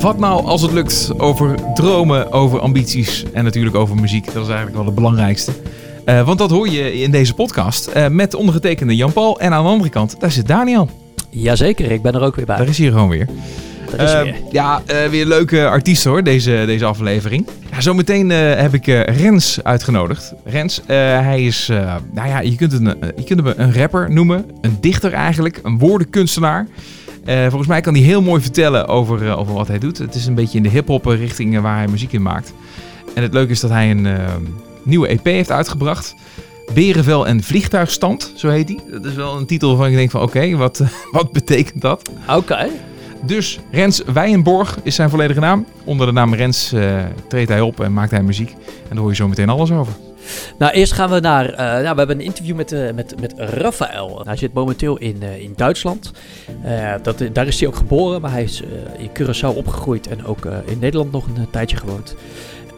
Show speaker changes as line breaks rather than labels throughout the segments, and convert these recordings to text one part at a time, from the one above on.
Wat nou als het lukt over dromen, over ambities en natuurlijk over muziek. Dat is eigenlijk wel het belangrijkste. Uh, want dat hoor je in deze podcast uh, met ondergetekende Jan-Paul. En aan de andere kant, daar zit Daniel.
Jazeker, ik ben er ook weer bij.
Daar is hij gewoon weer.
Is
Uh,
weer.
ja, uh, weer leuke artiesten hoor, deze, deze aflevering. Ja, zometeen heb ik Rens uitgenodigd. Rens, hij is, nou ja, je kunt, een, je kunt hem een rapper noemen. Een dichter eigenlijk, een woordenkunstenaar. Volgens mij kan hij heel mooi vertellen over, over wat hij doet. Het is een beetje in de hip-hop richting waar hij muziek in maakt. En het leuke is dat hij een nieuwe EP heeft uitgebracht. Berenvel en vliegtuigstand, zo heet die. Dat is wel een titel waarvan ik denk van oké, okay, wat, wat betekent dat?
Oké. Okay.
Dus Rens Wijenborg is zijn volledige naam. Onder de naam Rens uh, treedt hij op en maakt hij muziek. En daar hoor je zo meteen alles over.
Nou, eerst gaan we naar. Uh, nou, we hebben een interview met, uh, met, met Raphaël. Hij zit momenteel in, uh, in Duitsland. dat, daar is hij ook geboren, maar hij is in Curaçao opgegroeid en ook in Nederland nog een tijdje gewoond.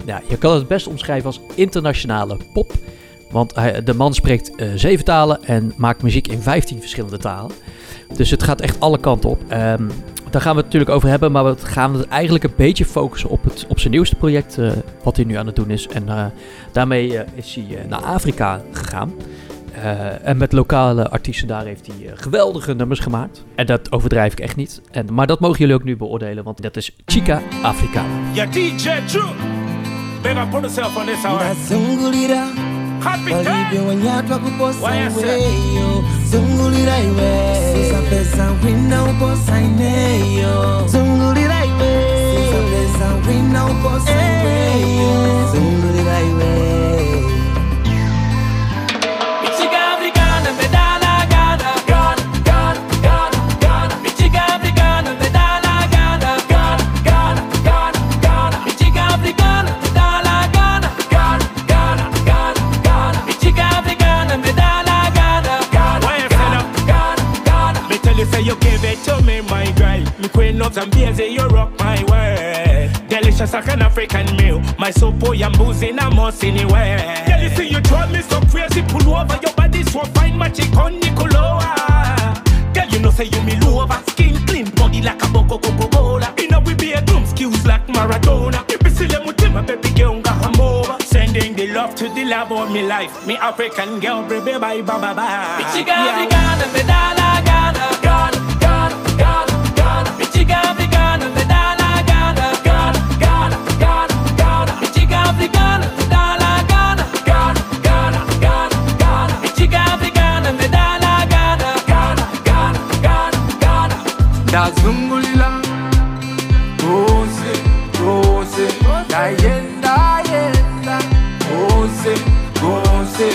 Ja, je kan het best omschrijven als internationale pop. Want hij, de man spreekt zeven talen en maakt muziek in 15 verschillende talen. Dus het gaat echt alle kanten op. Um, daar gaan we het natuurlijk over hebben, maar we gaan het eigenlijk een beetje focussen op, het, op zijn nieuwste project, uh, wat hij nu aan het doen is. En uh, daarmee uh, is hij naar Afrika gegaan. en met lokale artiesten daar heeft hij geweldige nummers gemaakt. En dat overdrijf ik echt niet. En, maar dat mogen jullie ook nu beoordelen, want dat is Chica Africana.
Ja, DJ True. Big up on yourself on this hour.
walivyo wanyatwa kuposaiweyo zungulira iwe. Siza pesa wina uposaineyo zungulira iwe. Siza pesa wina uposaiweyo iwe.
Loves and beers, you rock my world. Delicious like an African meal. My soul boy, oh, I'm boozing, I'm most anywhere. Girl, you see, you drive me so crazy, pull over your body, so fine, my chick on Nicoloa. Girl, you know, say you me over, skin clean, body like a boko coco cola. You know, we be a doom, skills like Maradona. You be silly, mutima, baby girl. Sending the love to the love of me life. Me African girl, baby, bye, bye, bye, bye.
Chica, yeah. Africana, me da
ndazungulila kose kose ndayenda yenda kose kose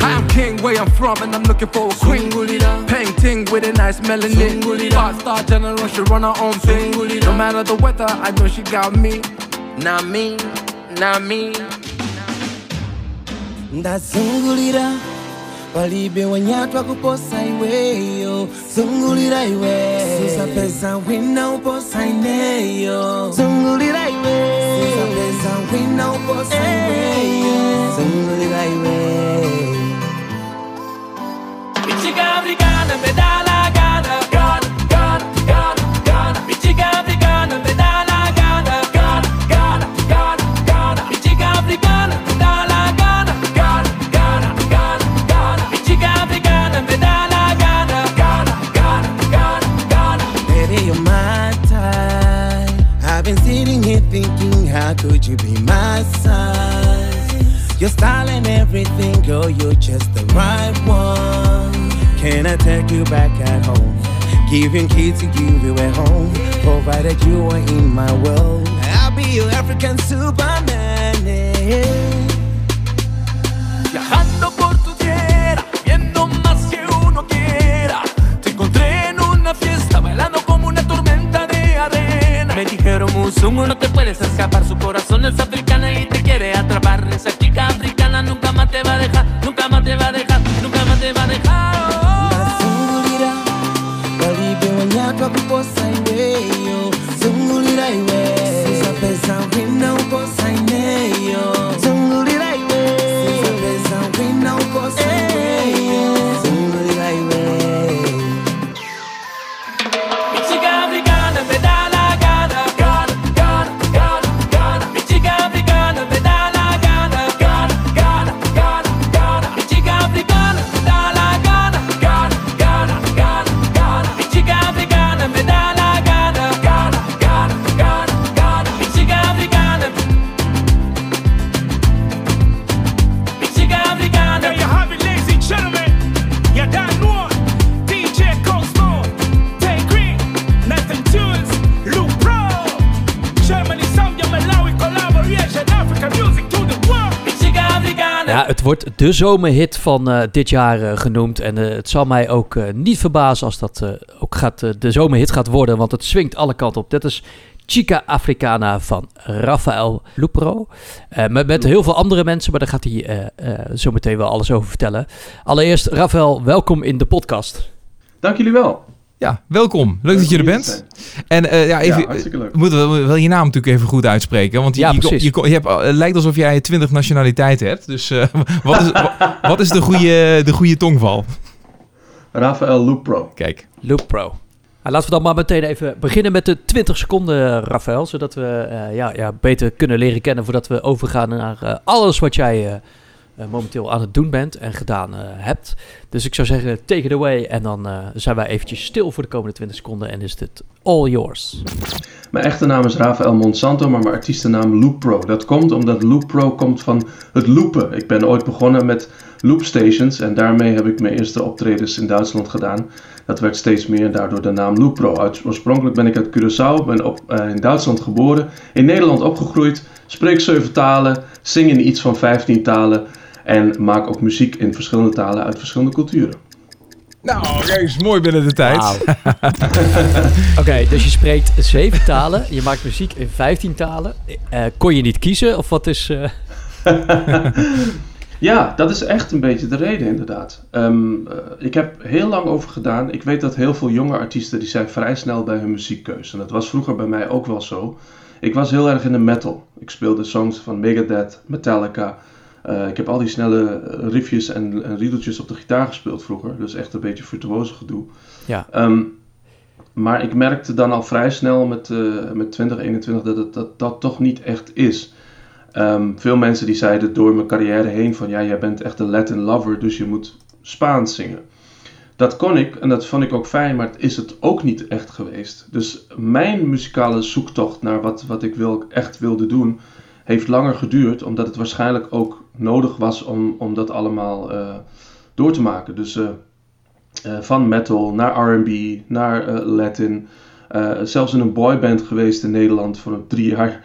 I'm king where I'm from and I'm looking for a queen. Painting with a nice melanin. Pop star general, she run her own thing. No matter the weather, I know she got me. Not me, not me.
ndazungulira balibe wanyatwa kuposa iweyo zungulira iwe. Susa pesa wina uposa ineyo zungulira iwe. Susa pesa wina uposa eh. iweyo zungulira iwe.
Michiga Gana, medala Gana, Ghana, Gana, Ghana, Gana, Michiga Gana,
medala. Could you be my size? Your style and everything, girl, you're just the right one. Can I take you back at home? Giving kids to give you at home, provided you are in my world. I'll be your African Superman. eh.
De
zomerhit van eh, dit jaar eh, genoemd. En eh, het zal mij ook niet verbazen als dat ook gaat, de zomerhit gaat worden. Want het swingt alle kanten op. Dit is Chica Africana van Rafael Lupro. Met, met heel veel andere mensen, maar daar gaat hij zo meteen wel alles over vertellen. Allereerst, Rafael, welkom in de podcast.
Dank jullie wel.
Ja, welkom. Leuk dat je er bent. En eh, ja, even,
Ja, hartstikke leuk.
we moeten wel, wel je naam natuurlijk even goed uitspreken. Want je,
Ja,
je, je, je hebt, het lijkt alsof jij 20 nationaliteiten hebt. Dus eh, wat, is, wa- wat is de goede, de goede tongval?
Rafael Lupro.
Kijk.
Lupro. Nou, laten we dan maar meteen even beginnen met de 20 seconden, Rafael. Zodat we eh, ja, ja, beter kunnen leren kennen voordat we overgaan naar eh, alles wat jij momenteel aan het doen bent en gedaan eh, hebt. Dus ik zou zeggen, take it away. En dan eh, zijn wij eventjes stil voor de komende 20 seconden en is dit all yours.
Mijn echte naam is Rafael Monsanto, maar mijn artiestennaam Lupro. Dat komt omdat Lupro komt van het loopen. Ik ben ooit begonnen met loopstations en daarmee heb ik mijn eerste optredens in Duitsland gedaan. Dat werd steeds meer en daardoor de naam Lupro. Uit, oorspronkelijk ben ik uit Curaçao, ben op, eh, in Duitsland geboren, in Nederland opgegroeid, spreek zeven talen, zing in iets van 15 talen en maak ook muziek in verschillende talen uit verschillende culturen.
Nou, kijk eens, mooi binnen de tijd.
Oké, dus je spreekt zeven talen. Je maakt muziek in 15 talen. Eh, kon je niet kiezen? Of wat is... eh,
Ja, dat is echt een beetje de reden inderdaad. Ehm, eh, ik heb heel lang over gedaan. Ik weet dat heel veel jonge artiesten die zijn vrij snel bij hun muziekkeuze. En dat was vroeger bij mij ook wel zo. Ik was heel erg in de metal. Ik speelde songs van Megadeth, Metallica. Eh, ik heb al die snelle riffjes en, en riedeltjes op de gitaar gespeeld vroeger. Dus echt een beetje virtuoze gedoe.
ja.
Ehm, maar ik merkte dan al vrij snel met, eh met 2021 dat het dat, dat toch niet echt is. Ehm, veel mensen die zeiden door mijn carrière heen van ja, jij bent echt een Latin lover, dus je moet Spaans zingen. Dat kon ik en dat vond ik ook fijn, maar het is het ook niet echt geweest. Dus mijn muzikale zoektocht naar wat, wat ik wil, echt wilde doen, heeft langer geduurd, omdat het waarschijnlijk ook nodig was om, om dat allemaal eh, door te maken. Dus eh, eh, van metal naar RB, naar Latin. Zelfs in een boyband geweest in Nederland voor een drie jaar.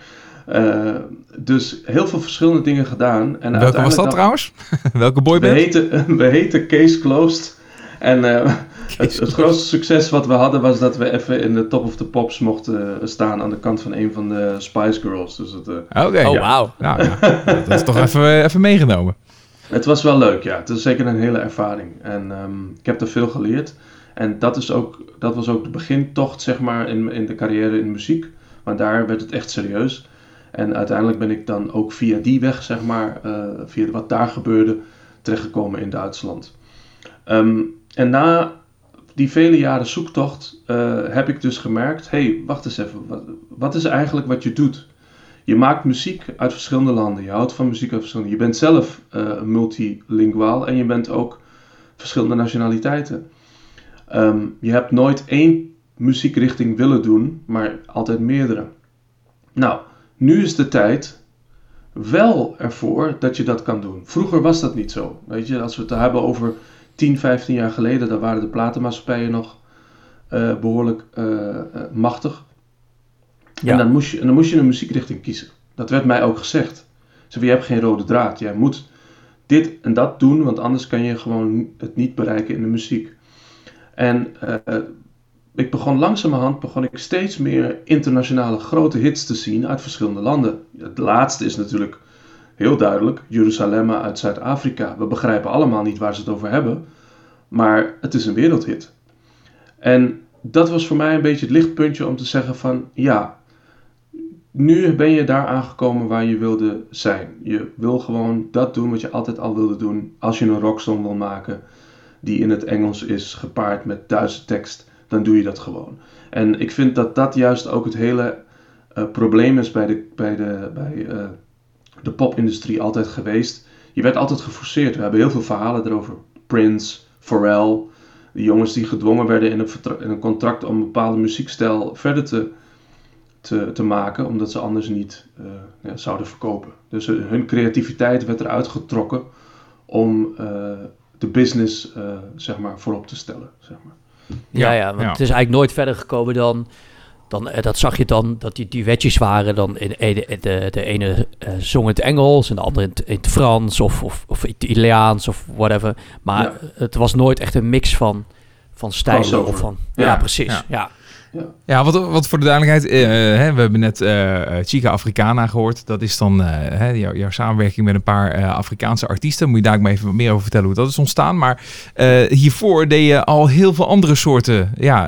Dus heel veel verschillende dingen gedaan. En
Welke was dat trouwens? Welke
we
boyband?
heten, we heten Case Closed. En het, het grootste succes wat we hadden was dat we even in de top of the pops mochten eh, staan aan de kant van een van de Spice Girls. Dus het, eh,
Oké.
Oh,
ja.
wauw.
Nou, ja. dat is toch even, even meegenomen.
Het was wel leuk, ja. Het is zeker een hele ervaring. En ehm, ik heb er veel geleerd. En dat, is ook, dat was ook de begintocht, zeg maar, in, in de carrière in muziek. Maar daar werd het echt serieus. En uiteindelijk ben ik dan ook via die weg, zeg maar, eh, via wat daar gebeurde, terechtgekomen in Duitsland. Ehm, en na die vele jaren zoektocht eh, heb ik dus gemerkt, hé, hey, wacht eens even, wat, wat is eigenlijk wat je doet? Je maakt muziek uit verschillende landen. Je houdt van muziek uit verschillende. Je bent zelf eh, multilinguaal en je bent ook verschillende nationaliteiten. Ehm, je hebt nooit één muziekrichting willen doen, maar altijd meerdere. Nou, nu is de tijd wel ervoor dat je dat kan doen. Vroeger was dat niet zo. Weet je, als we het hebben over 10, 15 jaar geleden, dan waren de platenmaatschappijen nog eh, behoorlijk eh, eh, machtig.
Ja.
En, dan moest je, en dan moest je een muziekrichting kiezen. Dat werd mij ook gezegd. Ze je hebt geen rode draad. Jij moet dit en dat doen, want anders kan je gewoon het niet bereiken in de muziek. En ik begon langzamerhand begon ik steeds meer internationale grote hits te zien uit verschillende landen. Het laatste is natuurlijk heel duidelijk, Jeruzalem uit Zuid-Afrika. We begrijpen allemaal niet waar ze het over hebben, maar het is een wereldhit. En dat was voor mij een beetje het lichtpuntje om te zeggen van ja, nu ben je daar aangekomen waar je wilde zijn. Je wil gewoon dat doen wat je altijd al wilde doen. Als je een rocksong wil maken die in het Engels is gepaard met Duitse tekst, dan doe je dat gewoon. En ik vind dat dat juist ook het hele eh, probleem is bij de, bij de, bij, eh, de popindustrie altijd geweest. Je werd altijd geforceerd. We hebben heel veel verhalen erover. Prince, Pharrell, de jongens die gedwongen werden in een, in een contract om een bepaalde muziekstijl verder te, te, te maken, omdat ze anders niet eh, ja, zouden verkopen. Dus hun hun creativiteit werd eruit getrokken om eh, de business eh, zeg maar, voorop te stellen. Zeg maar.
Ja, ja, want
ja.
het is eigenlijk nooit verder gekomen dan dan, eh, dat zag je dan, dat die duetjes waren. Dan in, de, de, de ene eh, zong in het Engels en de andere in het, in het Frans of, of, of Italiaans of whatever. Maar
Ja.
het was nooit echt een mix van, van stijlen of van... Ja,
Ja.
precies.
Ja.
Ja.
Ja, wat, wat voor de duidelijkheid, eh, hè, we hebben net Chica Africana gehoord. Dat is dan eh, hè, jou- jouw samenwerking met een paar eh, Afrikaanse artiesten. Moet je daar ook maar even wat meer over vertellen hoe dat is ontstaan. Maar eh, hiervoor deed je al heel veel andere soorten ja,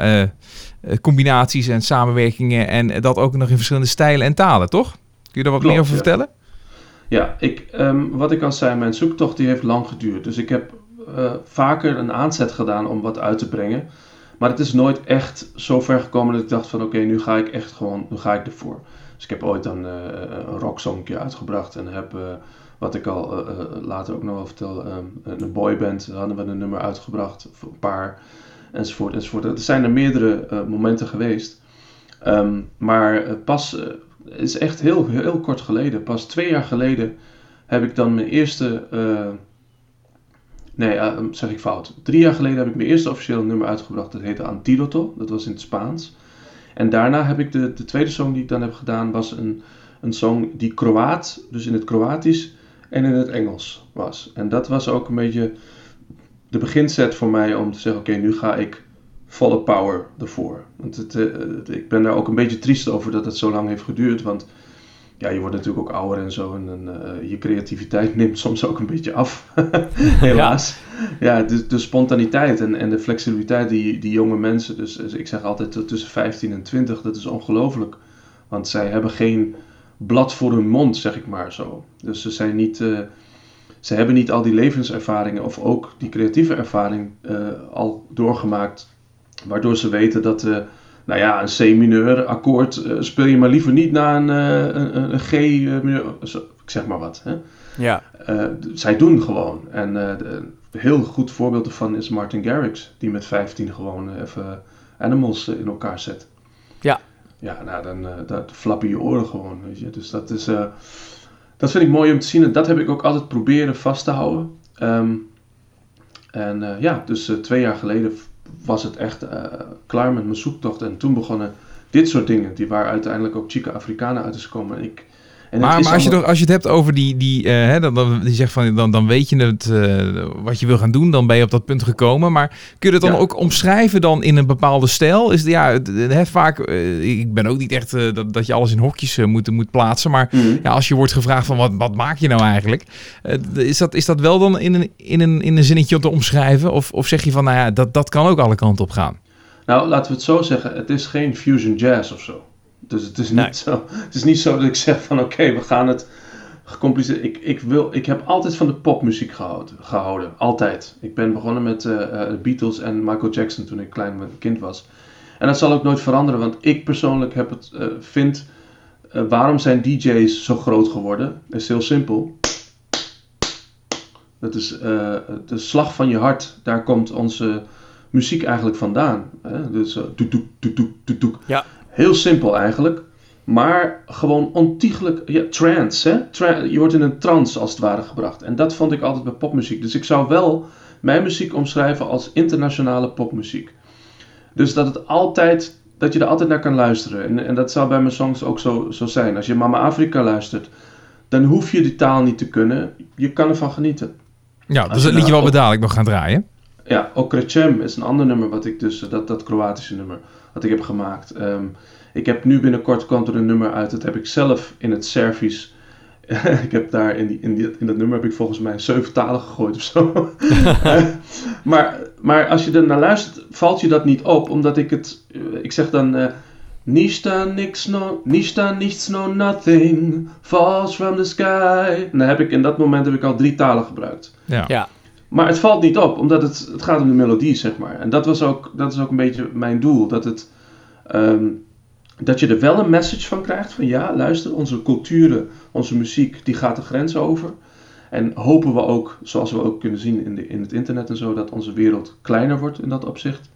combinaties en samenwerkingen. En dat ook nog in verschillende stijlen en talen, toch? Kun je daar wat
Klopt,
meer over
ja.
vertellen?
Ja, ik, ehm, wat ik al zei, mijn zoektocht die heeft lang geduurd. Dus ik heb eh, vaker een aanzet gedaan om wat uit te brengen. Maar het is nooit echt zo ver gekomen dat ik dacht van oké, nu ga ik echt gewoon, nu ga ik ervoor. Dus ik heb ooit dan eh, een rocksongje uitgebracht en heb, eh, wat ik al eh, eh, later ook nog wel vertel, ehm, een boyband hadden we een nummer uitgebracht, een paar, enzovoort, enzovoort. Er zijn er meerdere eh, momenten geweest. Ehm, maar eh, pas, eh, is echt heel, heel kort geleden, pas twee jaar geleden heb ik dan mijn eerste, nee, zeg ik fout. Drie jaar geleden heb ik mijn eerste officiële nummer uitgebracht. Dat heette Antidoto, dat was in het Spaans. En daarna heb ik de, de tweede song die ik dan heb gedaan, was een, een song die Kroaat, dus in het Kroatisch en in het Engels was. En dat was ook een beetje de beginset voor mij om te zeggen, oké, nu ga ik volle power ervoor. Want het, eh, het- ik ben daar ook een beetje triest over dat het zo lang heeft geduurd, want ja, je wordt natuurlijk ook ouder en zo. En, en, eh, je creativiteit neemt soms ook een beetje af. Helaas. Ja, de, de spontaniteit en, en de flexibiliteit die, die jonge mensen. Dus, dus ik zeg altijd tussen 15 en 20, dat is ongelooflijk. Want zij hebben geen blad voor hun mond, zeg ik maar zo. Dus ze zijn niet. eh, ze hebben niet al die levenservaringen of ook die creatieve ervaring eh, al doorgemaakt. Waardoor ze weten dat, eh, nou ja, een C-mineur akkoord eh, speel je maar liever niet na een, een, een- G-mineur. ik zeg maar wat. Hè?
Ja.
Zij doen gewoon. En een heel goed voorbeeld ervan is Martin Garrix, die met 15 gewoon even Animals in elkaar zet.
Ja.
Ja, nou, dan, flappen je oren gewoon, weet je. Dus dat is, dat vind ik mooi om te zien. En dat heb ik ook altijd proberen vast te houden. Ehm, en eh, ja, dus eh, twee jaar geleden was het echt eh, klaar met mijn zoektocht. En toen begonnen dit soort dingen, die waar uiteindelijk ook Chica Africana uit is ik, en
Maar, maar als, je, toch- als je het hebt over die, die, eh, hè, dan, dan, die zegt van, dan, dan weet je het, eh, wat je wil gaan doen, dan ben je op dat punt gekomen. Maar kun je het dan
Ja.
ook omschrijven dan in een bepaalde stijl? Is het, ja, het, hè, vaak, eh, ik ben ook niet echt dat, dat je alles in hokjes moet, moet plaatsen. Maar
Mhm.
ja, als je wordt gevraagd van, wat, wat maak je nou eigenlijk? Is, dat, is dat wel dan in een, in een, in een zinnetje te omschrijven? Of, of zeg je van, nou ja, dat, dat kan ook alle kanten op gaan?
Nou, laten we het zo zeggen. Het is geen fusion jazz of zo. Dus het is niet,
Nee.
zo, het is niet zo dat ik zeg van oké, we gaan het gecompliceerd. Ik, ik, wil, ik heb altijd van de popmuziek gehouden. gehouden altijd. Ik ben begonnen met eh, eh, de Beatles en Michael Jackson toen ik klein kind was. En dat zal ook nooit veranderen, want ik persoonlijk heb het, eh, vind... waarom zijn DJ's zo groot geworden? Is heel simpel. Dat is de slag van je hart. Daar komt onze muziek eigenlijk vandaan. Hè? Dus toek, toek, toek, toek, toek.
Ja.
Heel simpel eigenlijk. Maar gewoon ontiegelijk... Ja, trance, hè? Je wordt in een trance als het ware gebracht. En dat vond ik altijd bij popmuziek. Dus ik zou wel mijn muziek omschrijven als internationale popmuziek. Dus dat het altijd... Dat je er altijd naar kan luisteren. En, en dat zou bij mijn songs ook zo, zo zijn. Als je Mama Afrika luistert... Dan hoef je die taal niet te kunnen. Je kan ervan genieten.
Ja, dus dat liedje wel we dadelijk nog gaan draaien.
Ja, Okrecem is een ander nummer wat ik dus, dat, dat Kroatische nummer, wat ik heb gemaakt. Ehm, ik heb nu binnenkort komt er een nummer uit, dat heb ik zelf in het Servisch. ik heb daar in, die, in, die, in dat nummer heb ik volgens mij zeven talen gegooid of zo. maar, maar als je er naar luistert, valt je dat niet op, omdat ik het, eh, ik zeg dan, eh Nista niks no, Nista nichts no nothing, falls from the sky. En dan heb ik in dat moment heb ik al drie talen gebruikt.
Ja.
Ja.
Maar het valt niet op, omdat het, het gaat om de melodie, zeg maar. En dat, was ook, dat is ook een beetje mijn doel. Dat, het, ehm, dat je er wel een message van krijgt. Van ja, luister, onze culturen, onze muziek, die gaat de grens over. En hopen we ook, zoals we ook kunnen zien in, de, in het internet en zo, dat onze wereld kleiner wordt in dat opzicht.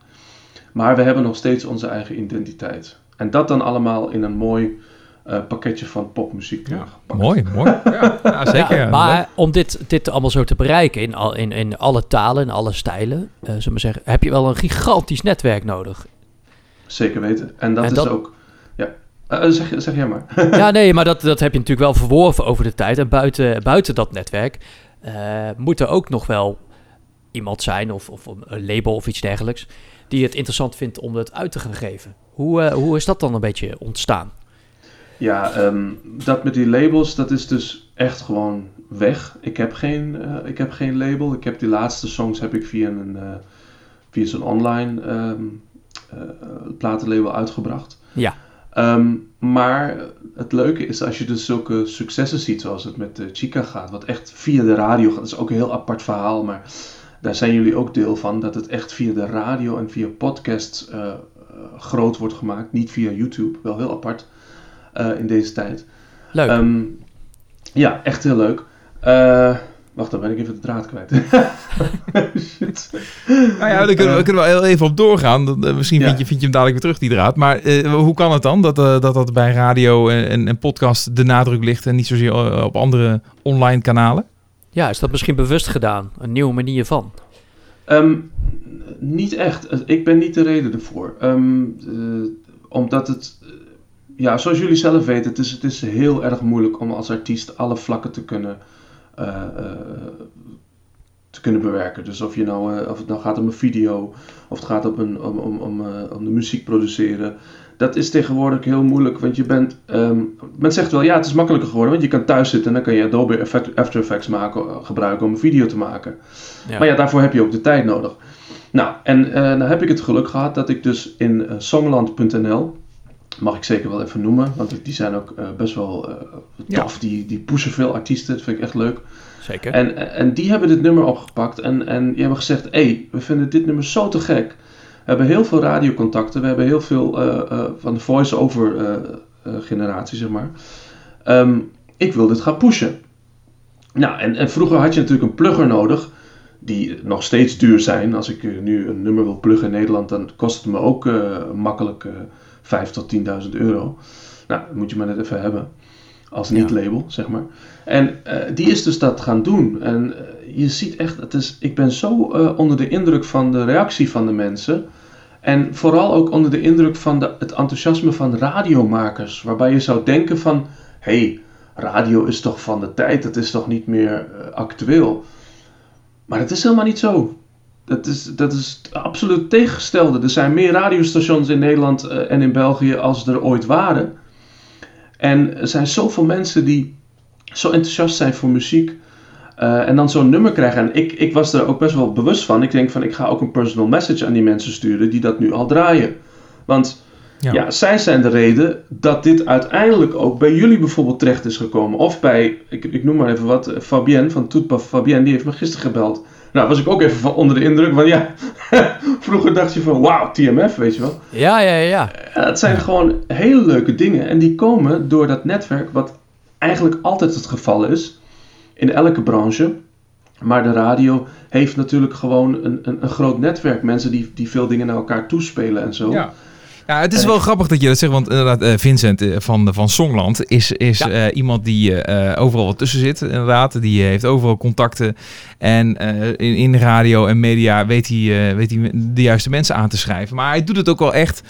Maar we hebben nog steeds onze eigen identiteit. En dat dan allemaal in een mooi eh, pakketje van popmuziek.
Ja,
gepakt.
Mooi, mooi. Ja, ja, zeker.
Ja,
ja.
maar om dit, dit allemaal zo te bereiken in, al, in, in alle talen, in alle stijlen, eh zullen we zeggen, heb je wel een gigantisch netwerk nodig.
Zeker weten. En dat
En
is
dat-
ook Eh, zeg, zeg jij maar.
Ja, nee, maar dat, dat heb je natuurlijk wel verworven over de tijd. En buiten, buiten dat netwerk eh, moet er ook nog wel iemand zijn, of, of een label of iets dergelijks, die het interessant vindt om het uit te gaan geven. Hoe, eh, hoe is dat dan een beetje ontstaan?
Ja, ehm, dat met die labels, dat is dus echt gewoon weg. Ik heb geen, eh, ik heb geen label. Ik heb die laatste songs heb ik via een eh, via zo'n online eh, platenlabel uitgebracht.
Ja.
Ehm, maar het leuke is als je dus zulke successen ziet, zoals het met Chica gaat, wat echt via de radio gaat. Dat is ook een heel apart verhaal, maar daar zijn jullie ook deel van. Dat het echt via de radio en via podcasts groot wordt gemaakt. Niet via YouTube, wel heel apart eh, in deze tijd.
Leuk.
Ehm, ja, echt heel leuk. Eh, wacht, dan ben ik even de draad kwijt. Shit.
Nou ja, daar kunnen we, kunnen we wel even op doorgaan. Dan, eh, Misschien
Ja.
vind, je, vind je hem dadelijk weer terug, die draad. Maar eh, hoe kan het dan dat, eh, dat dat bij radio en, en, podcast de nadruk ligt... en niet zozeer eh, op andere online kanalen?
ja, is dat misschien bewust gedaan? Een nieuwe manier van?
Ehm, niet echt. Ik ben niet de reden ervoor. Ehm, eh, omdat het, eh, ja, zoals jullie zelf weten, het is, het is heel erg moeilijk om als artiest alle vlakken te kunnen, eh, eh, te kunnen bewerken. Dus of, je nou, eh, of het nou gaat om een video, of het gaat om, een, om, om, om, om de muziek produceren. Dat is tegenwoordig heel moeilijk, want je bent... ehm, men zegt wel, ja, het is makkelijker geworden, want je kan thuis zitten en dan kan je Adobe After Effects maken, gebruiken om een video te maken.
Ja.
Maar ja, daarvoor heb je ook de tijd nodig. Nou, en eh nou heb ik het geluk gehad dat ik dus in songland.nl, mag ik zeker wel even noemen, want die zijn ook eh, best wel eh,
Ja.
tof. Die, die pushen veel artiesten, dat vind ik echt leuk.
Zeker.
En, en die hebben dit nummer opgepakt en, en die hebben gezegd, hé, hey, we vinden dit nummer zo te gek. We hebben heel veel radiocontacten, we hebben heel veel eh, van de voice-over generatie, zeg maar. Ehm, ik wil dit gaan pushen. Nou, en, en vroeger had je natuurlijk een plugger nodig, die nog steeds duur zijn. Als ik nu een nummer wil pluggen in Nederland, dan kost het me ook makkelijk eh 5.000 tot 10.000 euro. Nou, dat moet je maar net even hebben. Als niet-label, zeg maar. En eh, die is dus dat gaan doen. En eh, je ziet echt, het is, ik ben zo eh, onder de indruk van de reactie van de mensen. En vooral ook onder de indruk van de, het enthousiasme van radiomakers. Waarbij je zou denken van, hé, hey, radio is toch van de tijd, het is toch niet meer actueel. Maar dat is helemaal niet zo. Dat is, dat is het absoluut tegengestelde. Er zijn meer radiostations in Nederland eh, en in België als er ooit waren. En er zijn zoveel mensen die zo enthousiast zijn voor muziek. eh, en dan zo'n nummer krijgen. En ik, ik was er ook best wel bewust van. Ik denk van, ik ga ook een personal message aan die mensen sturen die dat nu al draaien. Want
Ja.
ja, zij zijn de reden dat dit uiteindelijk ook bij jullie bijvoorbeeld terecht is gekomen. Of bij, ik, ik noem maar even wat, eh, Fabienne van Toetpa Fabienne, die heeft me gisteren gebeld. Nou, was ik ook even van onder de indruk, want ja, vroeger dacht je van, wauw, TMF, weet je wel.
Ja, ja, ja.
Ja, het zijn gewoon hele leuke dingen en die komen door dat netwerk, wat eigenlijk altijd het geval is in elke branche. Maar de radio heeft natuurlijk gewoon een, een, een groot netwerk. Mensen die, die veel dingen naar elkaar toespelen en zo.
Ja. Ja, het is wel grappig dat je dat zegt, want inderdaad, eh, Vincent eh, van, van Songland is, is
Ja.
eh, iemand die overal wat tussen zit, inderdaad. Die heeft overal contacten en in, in radio en media weet hij, weet hij de juiste mensen aan te schrijven. Maar hij doet het ook wel echt,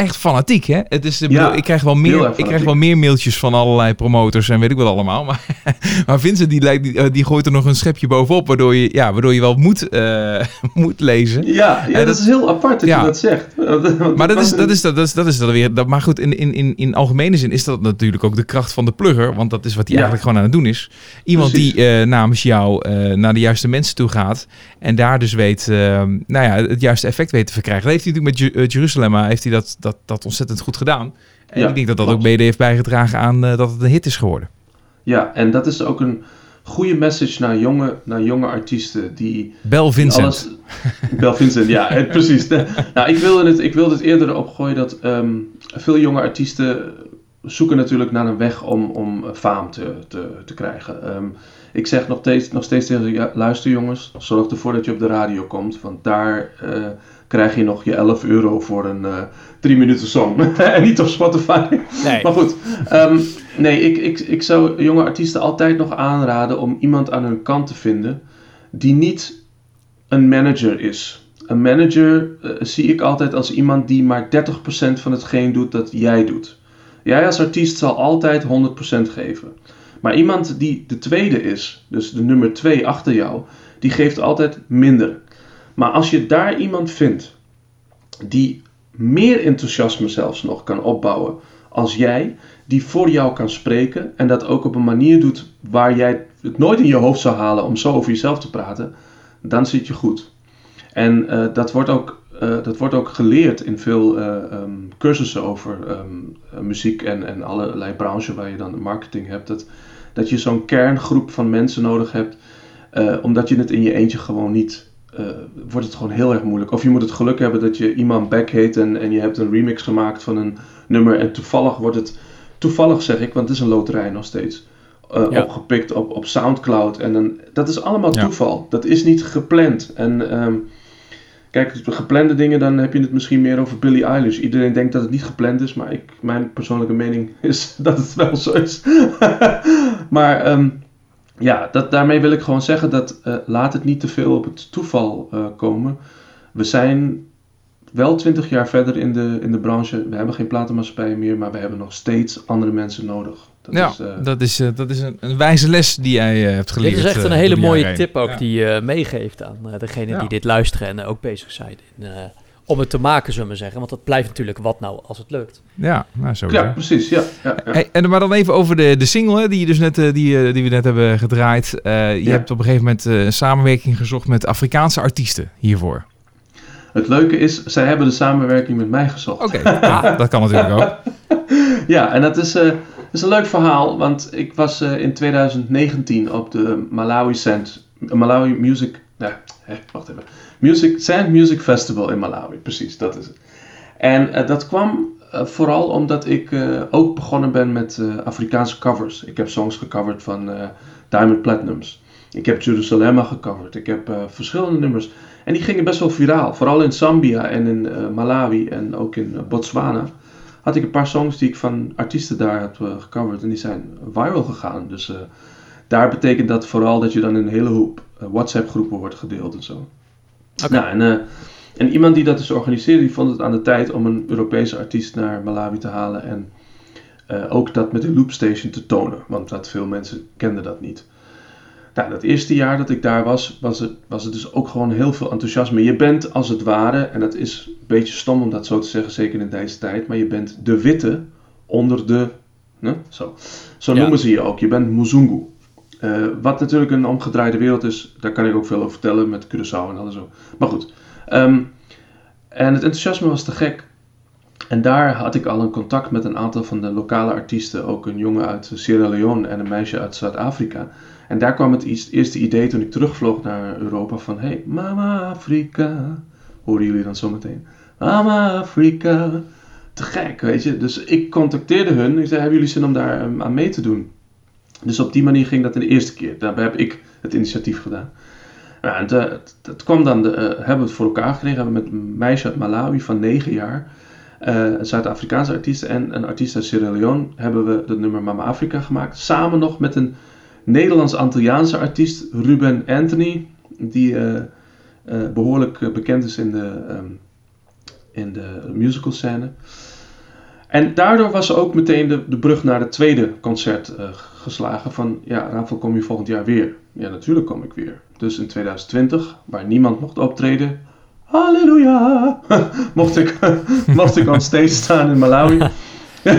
echt fanatiek, hè? Het is, ik
Ja,
bedoel, ik krijg wel meer, ik krijg wel meer mailtjes van allerlei promotors en weet ik wat allemaal. Maar, maar Vincent die, lijkt, die, eh, die gooit er nog een schepje bovenop, waardoor je, ja, waardoor je wel moet, eh, moet lezen.
Ja, ja,
Eh,
dat,
dat-
is heel apart dat
ja.
je dat zegt.
Maar dat is, dat is, dat is, dat is dan weer. Dat, maar goed, in, in, in, in algemene zin is dat natuurlijk ook de kracht van de plugger. Want dat is wat hij eigenlijk gewoon aan het doen is. Iemand
Precies.
die namens jou naar de juiste mensen toe gaat. En daar dus weet, nou ja, het juiste effect weet te verkrijgen. Dat heeft hij natuurlijk met Jeruzalem, maar heeft hij dat, dat, dat ontzettend goed gedaan. En
Ja,
ik denk dat dat
klopt.
ook mede heeft bijgedragen aan eh, dat het een hit is geworden.
Ja, en dat is ook een goede message naar jonge, naar jonge artiesten die
Bel Vincent.
Bel Vincent, ja, eh, precies. Nou, ik wilde, het, ik wilde het eerder opgooien dat ehm, veel jonge artiesten zoeken natuurlijk naar een weg om, om faam te, te, te krijgen. Ehm, ik zeg nog steeds, nog steeds tegen ja, luister jongens, zorg ervoor dat je op de radio komt, want daar eh, krijg je nog je 11 euro voor een eh 3 minuten song. en niet op Spotify.
Nee.
Maar goed, ehm, nee, ik, ik, ik zou jonge artiesten altijd nog aanraden om iemand aan hun kant te vinden die niet een manager is. Een manager eh, zie ik altijd als iemand die maar 30% van hetgeen doet dat jij doet. Jij als artiest zal altijd 100% geven. Maar iemand die de tweede is, dus de nummer 2 achter jou, die geeft altijd minder. Maar als je daar iemand vindt die meer enthousiasme zelfs nog kan opbouwen als jij, die voor jou kan spreken en dat ook op een manier doet waar jij het nooit in je hoofd zou halen om zo over jezelf te praten, dan zit je goed. En eh, dat, wordt ook, eh, dat wordt ook geleerd in veel eh, ehm, cursussen over ehm, muziek en, en allerlei branchen waar je dan marketing hebt. Dat, dat je zo'n kerngroep van mensen nodig hebt, omdat je het in je eentje gewoon niet wordt het gewoon heel erg moeilijk. Of je moet het geluk hebben dat je iemand back heet en, en je hebt een remix gemaakt van een nummer en toevallig wordt het, toevallig zeg ik, want het is een loterij nog steeds, uh, opgepikt op, op Soundcloud. En dan, dat is allemaal toeval. Dat is niet gepland. En um, kijk, geplande dingen, dan heb je het misschien meer over Billie Eilish. Iedereen denkt dat het niet gepland is, maar ik, mijn persoonlijke mening is dat het wel zo is. maar um, ja, dat, daarmee wil ik gewoon zeggen dat uh, laat het niet te veel op het toeval uh, komen. We zijn wel twintig jaar verder in de, in de branche. We hebben geen platenmaatschappij meer, maar we hebben nog steeds andere mensen nodig.
Dat ja, is, uh, dat is, uh, dat is een, een, wijze les die jij uh, hebt geleerd.
Dit is echt een hele mooie tip ook ja. die je meegeeft aan degene ja. die dit luisteren en ook bezig zijn. In, om het te maken, zullen we zeggen. Want dat blijft natuurlijk wat nou als het lukt.
Ja, nou, zo
ja precies. Ja, ja, ja.
Hey, en maar dan even over de, de single hè, die, je dus net, die, die we net hebben gedraaid. je hebt op een gegeven moment een samenwerking gezocht met Afrikaanse artiesten hiervoor.
Het leuke is, zij hebben de samenwerking met mij gezocht.
Oké, okay. ja, dat kan natuurlijk ook.
ja, en dat is, uh, is een leuk verhaal, want ik was uh, in 2019 op de Malawi Sand, Malawi Music, nee, hè, wacht even, Music, Sand Music Festival in Malawi, precies, dat is het. En uh, dat kwam vooral omdat ik ook begonnen ben met Afrikaanse covers. Ik heb songs gecoverd van Diamond Platinums. Ik heb Jerusalem gecoverd. Ik heb verschillende nummers. En die gingen best wel viraal. Vooral in Zambia en in Malawi en ook in Botswana. Had ik een paar songs die ik van artiesten daar uh, gecoverd. En die zijn viral gegaan. Dus daar betekent dat vooral dat je dan in een hele hoop WhatsApp groepen wordt gedeeld en zo. Okay. Nou, en, en iemand die dat dus organiseerde, die vond het aan de tijd om een Europese artiest naar Malawi te halen. En ook dat met de loopstation te tonen. Want dat veel mensen kenden dat niet. Nou, dat eerste jaar dat ik daar was, was het, was het dus ook gewoon heel veel enthousiasme. Je bent als het ware, en dat is een beetje stom om dat zo te zeggen, zeker in deze tijd, maar je bent de witte onder de. Ne? Zo, zo noemen ze je ook. Je bent Muzungu. Uh, wat natuurlijk een omgedraaide wereld is, daar kan ik ook veel over vertellen met Curaçao en alles zo. Maar goed. Um, en het enthousiasme was te gek. En daar had ik al een contact met een aantal van de lokale artiesten. Ook een jongen uit Sierra Leone en een meisje uit Zuid-Afrika. En daar kwam het eerste idee toen ik terugvloog naar Europa van... Hey, Mama Afrika. Horen jullie dan zometeen? Mama Afrika. Te gek, weet je. Dus ik contacteerde hun. Ik zei, hebben jullie zin om daar um, aan mee te doen? Dus op die manier ging dat in de eerste keer. Daarbij heb ik het initiatief gedaan. Nou, en het, het kwam dan, de, uh, hebben we het voor elkaar gekregen. Hebben met meisje uit Malawi van 9 jaar... Uh, een Zuid-Afrikaanse artiest en een artiest uit Sierra Leone... hebben we het nummer Mama Afrika gemaakt. Samen nog met een Nederlands-Antilliaanse artiest Ruben Anthony, die behoorlijk bekend is in de, um, in de musical scène. En daardoor was ook meteen de, de brug naar het tweede concert uh, geslagen van, ja Rafael kom je volgend jaar weer? Ja natuurlijk kom ik weer. Dus in 2020, waar niemand mocht optreden, halleluja, mocht, ik, mocht ik on stage staan in Malawi.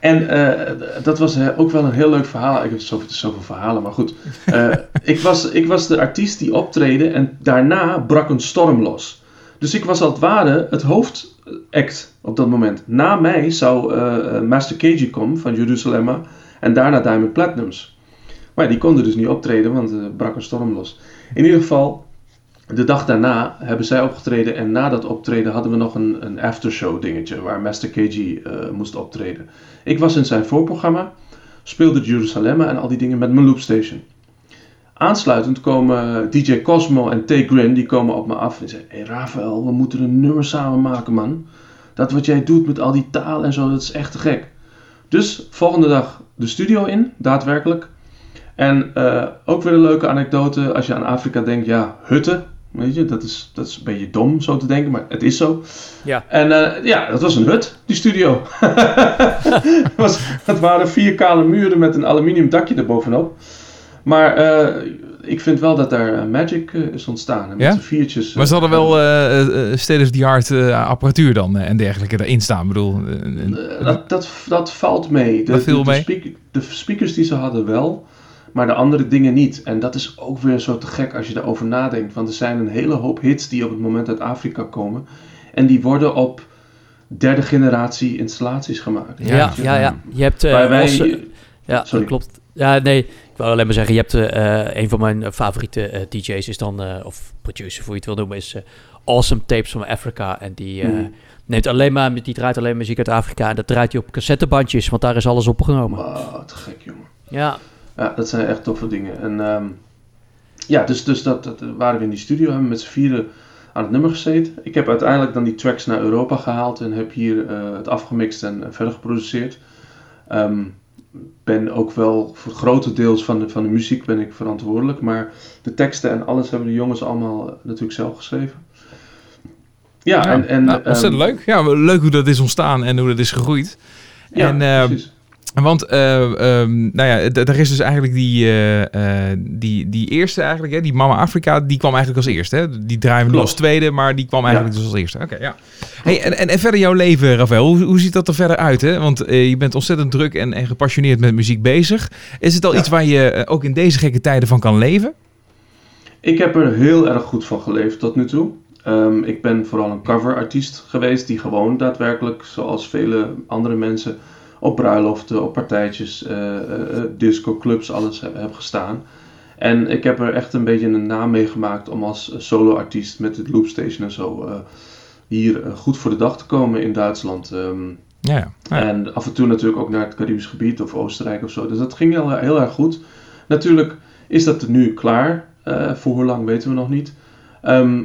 En uh, dat was uh, ook wel een heel leuk verhaal. Ik heb zoveel, zoveel verhalen, maar goed. Uh, ik, was, ik was de artiest die optreden en daarna brak een storm los. Dus ik was als het ware het hoofdact op dat moment. Na mij zou Master KG komen van Jerusalem en daarna Diamond Platinums. Maar die konden dus niet optreden, want er brak een storm los. In ieder geval, de dag daarna hebben zij opgetreden en na dat optreden hadden we nog een, een aftershow dingetje waar Master KG uh, moest optreden. Ik was in zijn voorprogramma, speelde Jerusalem en al die dingen met mijn loopstation. Aansluitend komen DJ Cosmo en Tay Grin, die komen op me af en zeggen: Hé hey Rafael, we moeten een nummer samen maken man. Dat wat jij doet met al die taal en zo, dat is echt te gek. Dus volgende dag de studio in, daadwerkelijk. En uh, ook weer een leuke anekdote als je aan Afrika denkt, ja, hutten Weet je, dat is, dat is een beetje dom zo te denken, maar het is zo.
Ja.
En eh, ja, dat was een hut, die studio. het, was, het waren vier kale muren met een aluminium dakje erbovenop. Maar eh, ik vind wel dat daar eh, magic eh, is ontstaan. En met
Ja?
viertjes.
Maar ze hadden wel eh eh, state-of-the-art apparatuur dan en dergelijke erin staan. Ik bedoel,
dat, dat, dat valt mee. De,
Dat viel
de, de
mee?
speak- de speakers die ze hadden wel, maar de andere dingen niet. En dat is ook weer zo te gek als je daarover nadenkt. Want er zijn een hele hoop hits die op het moment uit Afrika komen. En die worden op derde generatie installaties gemaakt.
Ja, ja, ja. Je hebt... eh,
wij,
Osse- ja,
sorry.
dat klopt. Ja, nee, ik wou alleen maar zeggen, je hebt eh, een van mijn favoriete eh, DJ's is dan, eh, of producer, hoe je het wil noemen, is Awesome Tapes from Africa. En die
Mhm.
neemt alleen maar, die draait alleen muziek uit Afrika. En dat draait hij op cassettebandjes, want daar is alles opgenomen.
Wauw, te gek jongen.
Ja,
Ja, dat zijn echt toffe dingen. En ehm, ja, dus, dus dat, dat waren we in die studio, hebben we met z'n vieren aan het nummer gezeten. Ik heb uiteindelijk dan die tracks naar Europa gehaald en heb hier het afgemixt en verder geproduceerd. Ehm, ben ook wel voor grotendeels van de, van de muziek ben ik verantwoordelijk, maar de teksten en alles hebben de jongens allemaal natuurlijk zelf geschreven. Ja,
ja,
en, en
nou, ontzettend
ehm,
leuk. Ja, leuk hoe dat is ontstaan en hoe dat is gegroeid.
Ja,
en, eh,
precies.
Want, ehm, nou ja, er is dus eigenlijk die, eh, eh, die, die eerste eigenlijk, hè, die Mama Afrika, die kwam eigenlijk als eerste. Hè? Die draaien we als tweede, maar die kwam eigenlijk
Ja.
dus als eerste. Oké, ja. Hey, en, en, en verder jouw leven, Rafael, hoe, hoe ziet dat er verder uit? Hè? Want je bent ontzettend druk en, en gepassioneerd met muziek bezig. Is het al
Ja.
iets waar je ook in deze gekke tijden van kan leven?
Ik heb er heel erg goed van geleefd tot nu toe. Ehm, ik ben vooral een coverartiest geweest die gewoon daadwerkelijk, zoals vele andere mensen, op bruiloften, op partijtjes, eh eh, discoclubs, alles heb, heb gestaan. En ik heb er echt een beetje een naam mee gemaakt om als soloartiest met het Loopstation en zo eh, hier eh, goed voor de dag te komen in Duitsland. Ehm,
Ja, ja.
en af en toe natuurlijk ook naar het Caribisch gebied of Oostenrijk of zo. Dus dat ging heel, heel erg goed. Natuurlijk is dat nu klaar. Eh, voor hoe lang weten we nog niet. Ehm,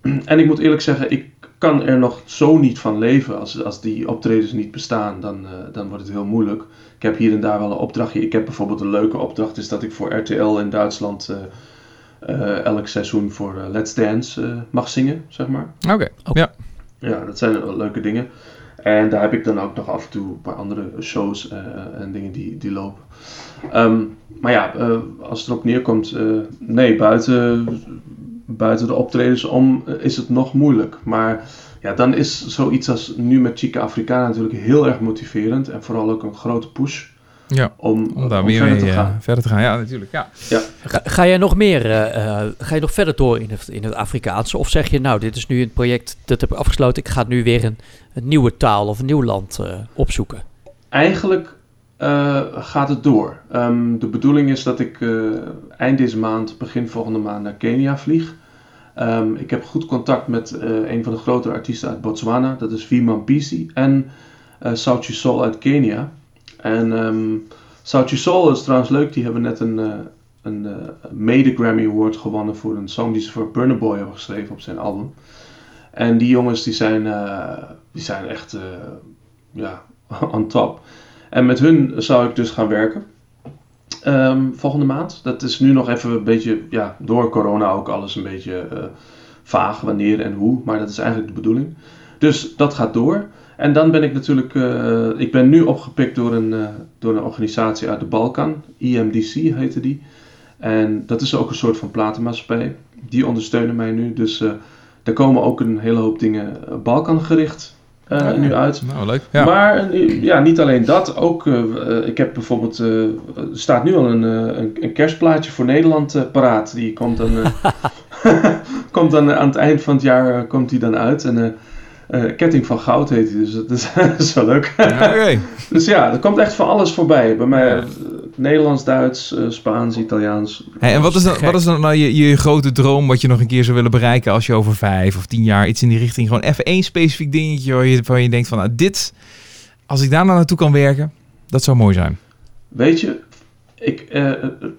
en ik moet eerlijk zeggen, ik kan er nog zo niet van leven. Als, als die optredens niet bestaan, dan, eh, dan wordt het heel moeilijk. Ik heb hier en daar wel een opdrachtje. Ik heb bijvoorbeeld een leuke opdracht, is dat ik voor RTL in Duitsland eh, eh, elk seizoen voor Let's Dance mag zingen, zeg maar.
Oké, ja.
Ja, dat zijn leuke dingen. En daar heb ik dan ook nog af en toe een paar andere shows eh, en dingen die, die lopen. Ehm, maar ja, eh, als het erop neerkomt, eh, nee, buiten, buiten de optredens om eh, is het nog moeilijk. Maar ja, dan is zoiets als nu met Chica Africana natuurlijk heel erg motiverend. En vooral ook een grote push
ja.
om,
Om daar
om
weer
verder
mee
te
eh,
gaan.
verder te gaan. Ja, natuurlijk. Ja.
Ga, ga jij nog meer, eh, eh, ga je nog verder door in het, in het Afrikaanse? Of zeg je, nou, dit is nu een project, dat heb ik afgesloten, ik ga nu weer een, een nieuwe taal of een nieuw land eh, opzoeken?
Eigenlijk eh, gaat het door. Ehm, de bedoeling is dat ik eh, eind deze maand, begin volgende maand naar Kenia vlieg. Ehm, ik heb goed contact met eh, een van de grotere artiesten uit Botswana, dat is Viman Pisi, en uh, Sauti Sol uit Kenia. En um, Sauti Sol is trouwens leuk, die hebben net een, uh, een uh, mede Grammy Award gewonnen voor een song die ze voor Burna Boy hebben geschreven op zijn album. En die jongens die zijn, uh, die zijn echt ja, on top. En met hun zou ik dus gaan werken. Um, volgende maand. Dat is nu nog even een beetje, ja, door corona ook alles een beetje uh, vaag wanneer en hoe. Maar dat is eigenlijk de bedoeling. Dus dat gaat door. En dan ben ik natuurlijk, uh, ik ben nu opgepikt door een, uh, door een organisatie uit de Balkan. IMDC heette die. En dat is ook een soort van platenmaatschappij. Die ondersteunen mij nu. Dus er komen ook een hele hoop dingen Balkan gericht uh, ja, nu uit.
Nou, leuk. Ja.
Maar ja, niet alleen dat. Ook, uh, ik heb bijvoorbeeld, uh, er staat nu al een, een, een, kerstplaatje voor Nederland paraat. Die komt dan, komt dan aan het eind van het jaar komt die dan uit. En Ketting van Goud heet hij, dus dat is, dat is wel leuk.
Okay.
dus ja, er komt echt van alles voorbij. Bij mij Nederlands, Duits, Spaans, Italiaans.
Hey, en wat is, dan, wat is dan nou je, je grote droom wat je nog een keer zou willen bereiken als je over vijf of tien jaar iets in die richting, gewoon even één specifiek dingetje waar je, waar je denkt van nou, dit, als ik daar nou naartoe kan werken, dat zou mooi zijn.
Weet je, ik,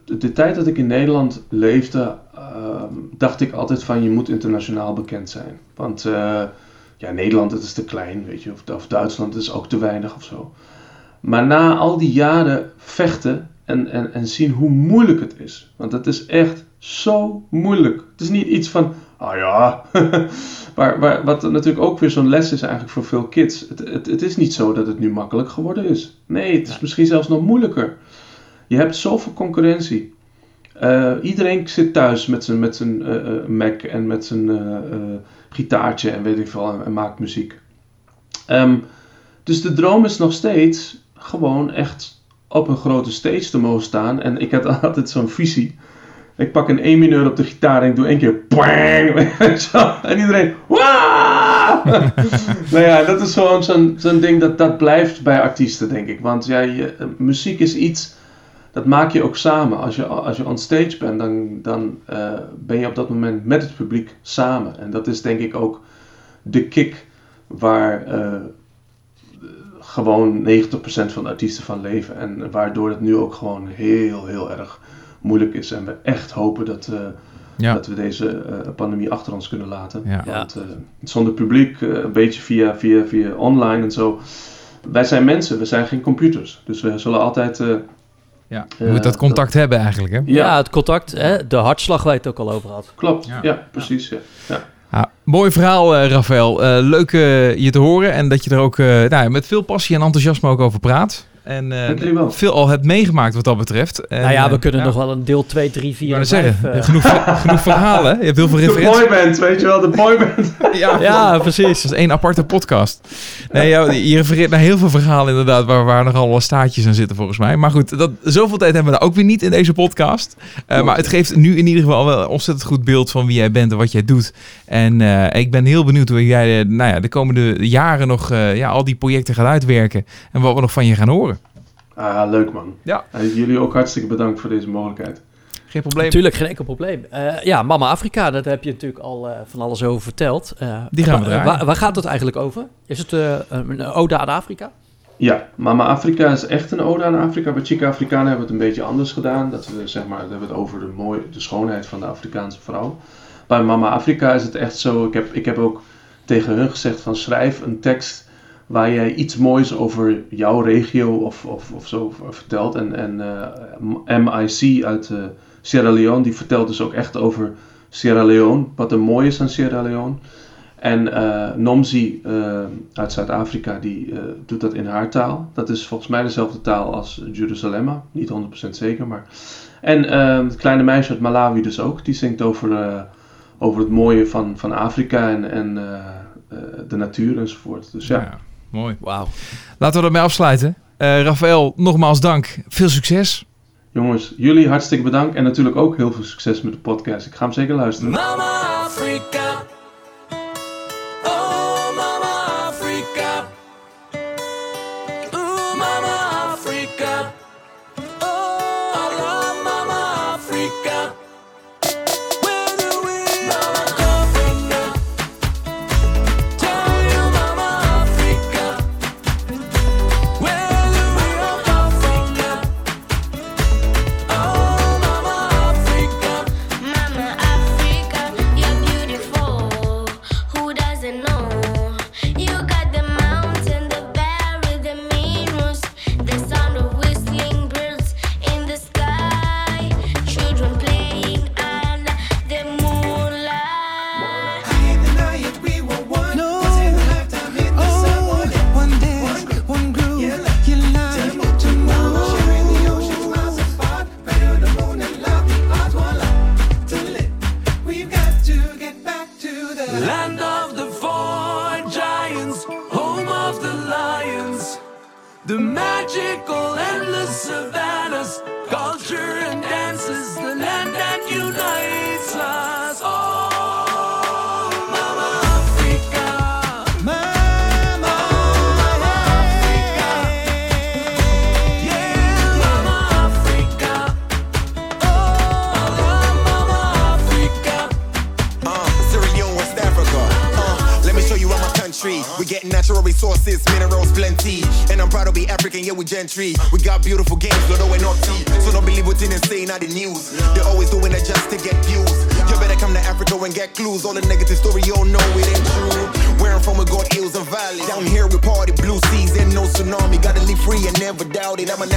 de tijd dat ik in Nederland leefde, uh, dacht ik altijd van je moet internationaal bekend zijn. Want ja, Nederland het is te klein, weet je, of, of Duitsland is ook te weinig of zo. Maar na al die jaren vechten en, en, en zien hoe moeilijk het is. Want het is echt zo moeilijk. Het is niet iets van, ah ja. maar, maar wat natuurlijk ook weer zo'n les is eigenlijk voor veel kids. Het, het, het is niet zo dat het nu makkelijk geworden is. Nee, het is misschien zelfs nog moeilijker. Je hebt zoveel concurrentie. Eh, iedereen zit thuis met zijn, met zijn eh, eh, Mac en met zijn gitaartje en weet ik veel en, maakt muziek. Ehm, dus de droom is nog steeds gewoon echt op een grote stage te mogen staan. En ik had altijd zo'n visie. Ik pak een E mineur op de gitaar en ik doe één keer bang. En iedereen! Nou ja, dat is gewoon zo'n zo'n ding dat, dat blijft bij artiesten, denk ik. Want ja, eh, muziek is iets, dat maak je ook samen. Als je, als je on stage bent, dan, dan eh, ben je op dat moment met het publiek samen. En dat is denk ik ook de kick waar eh, gewoon 90% van de artiesten van leven. En waardoor het nu ook gewoon heel, heel erg moeilijk is. En we echt hopen dat, eh,
Ja.
dat we deze eh, pandemie achter ons kunnen laten.
Ja.
Want eh, zonder publiek, eh, een beetje via, via, via online en zo. Wij zijn mensen, we zijn geen computers. Dus we zullen altijd. Eh,
Ja. Je
Eh,
moet dat contact hebben eigenlijk, hè?
ja,
Ja, het contact, hè, de hartslag waar je het ook al over had.
klopt.
Ja.
Ja, precies. Ja. Ja.
Ja, mooi verhaal, eh Rafael. Eh, leuk eh, je te horen en dat je er ook eh, nou, ja, met veel passie en enthousiasme ook over praat. En eh, veel al hebt meegemaakt wat dat betreft. En,
nou ja, we
eh,
kunnen
ja,
nog wel een deel 2, 3, 4
Ik wou
en
net
5...
zeggen,
eh,
genoeg, genoeg verhalen. Je hebt heel veel
De
referenties.
boyband, weet je wel, de boyband.
Ja,
ja, precies.
Dat is één aparte podcast. Nee, ja, je refereert naar heel veel verhalen inderdaad, waar, waar nogal wat staartjes aan zitten volgens mij. Maar goed, dat, zoveel tijd hebben we daar ook weer niet in deze podcast. Eh, maar het geeft nu in ieder geval wel een ontzettend goed beeld van wie jij bent en wat jij doet. En eh, ik ben heel benieuwd hoe jij nou ja, de komende jaren nog eh, ja, al die projecten gaat uitwerken. En wat we nog van je gaan horen.
Ah, leuk man.
Ja.
En jullie ook hartstikke bedankt voor deze mogelijkheid.
Geen probleem.
Natuurlijk, geen enkel probleem. Eh, ja, Mama Afrika, daar heb je natuurlijk al eh, van alles over verteld. Eh,
Die gaan we
waar, waar gaat het eigenlijk over? Is het eh, een ode aan Afrika?
Ja, Mama Afrika is echt een ode aan Afrika. Bij Chica Africana hebben we het een beetje anders gedaan. Dat we, zeg maar, we hebben het over de, mooie, de schoonheid van de Afrikaanse vrouw. Bij Mama Afrika is het echt zo. Ik heb, ik heb ook tegen hun gezegd van schrijf een tekst waar jij iets moois over jouw regio of, of, of zo vertelt. En, en eh, MIC uit eh, Sierra Leone, die vertelt dus ook echt over Sierra Leone. Wat er mooi is aan Sierra Leone. En eh, Nomzi uit Zuid-Afrika, die doet dat in haar taal. Dat is volgens mij dezelfde taal als Jeruzalemma. Niet 100% zeker, maar... En het kleine meisje uit Malawi dus ook. Die zingt over, over het mooie van, van Afrika en, en de natuur enzovoort. Dus Ja,
mooi.
Wauw.
Laten we ermee afsluiten. Eh Rafael, nogmaals dank. Veel succes.
jongens, jullie hartstikke bedankt. En natuurlijk ook heel veel succes met de podcast. Ik ga hem zeker luisteren.
Mama Africa. We
got
beautiful games, although we're not tea. So don't believe what's in and saying out the news. They're always doing it just to get views. You better come to Africa and get clues. All the negative story, you all know it ain't true. Where I'm from, we got hills and valleys. Down here, we party blue seas and no tsunami. Gotta live free and never doubt it. I'm an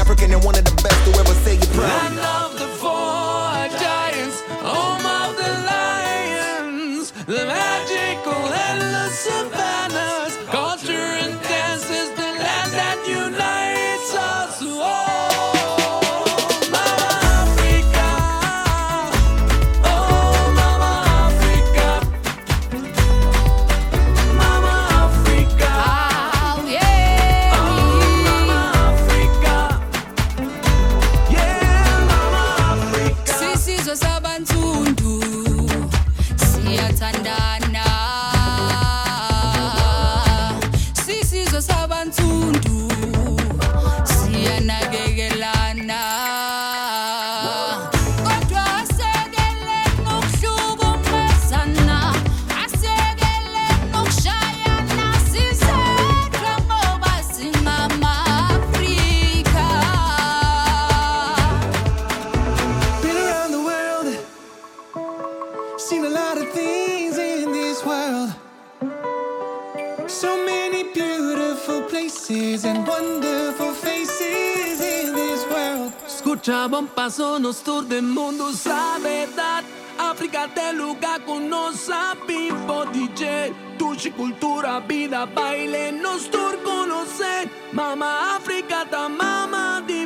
Paso nos tour del mundo, sabe verdad. África te lugar con nos vivo DJ. Tushi, cultura, vida, baile, nos tour conocer. Mama África, ta mama di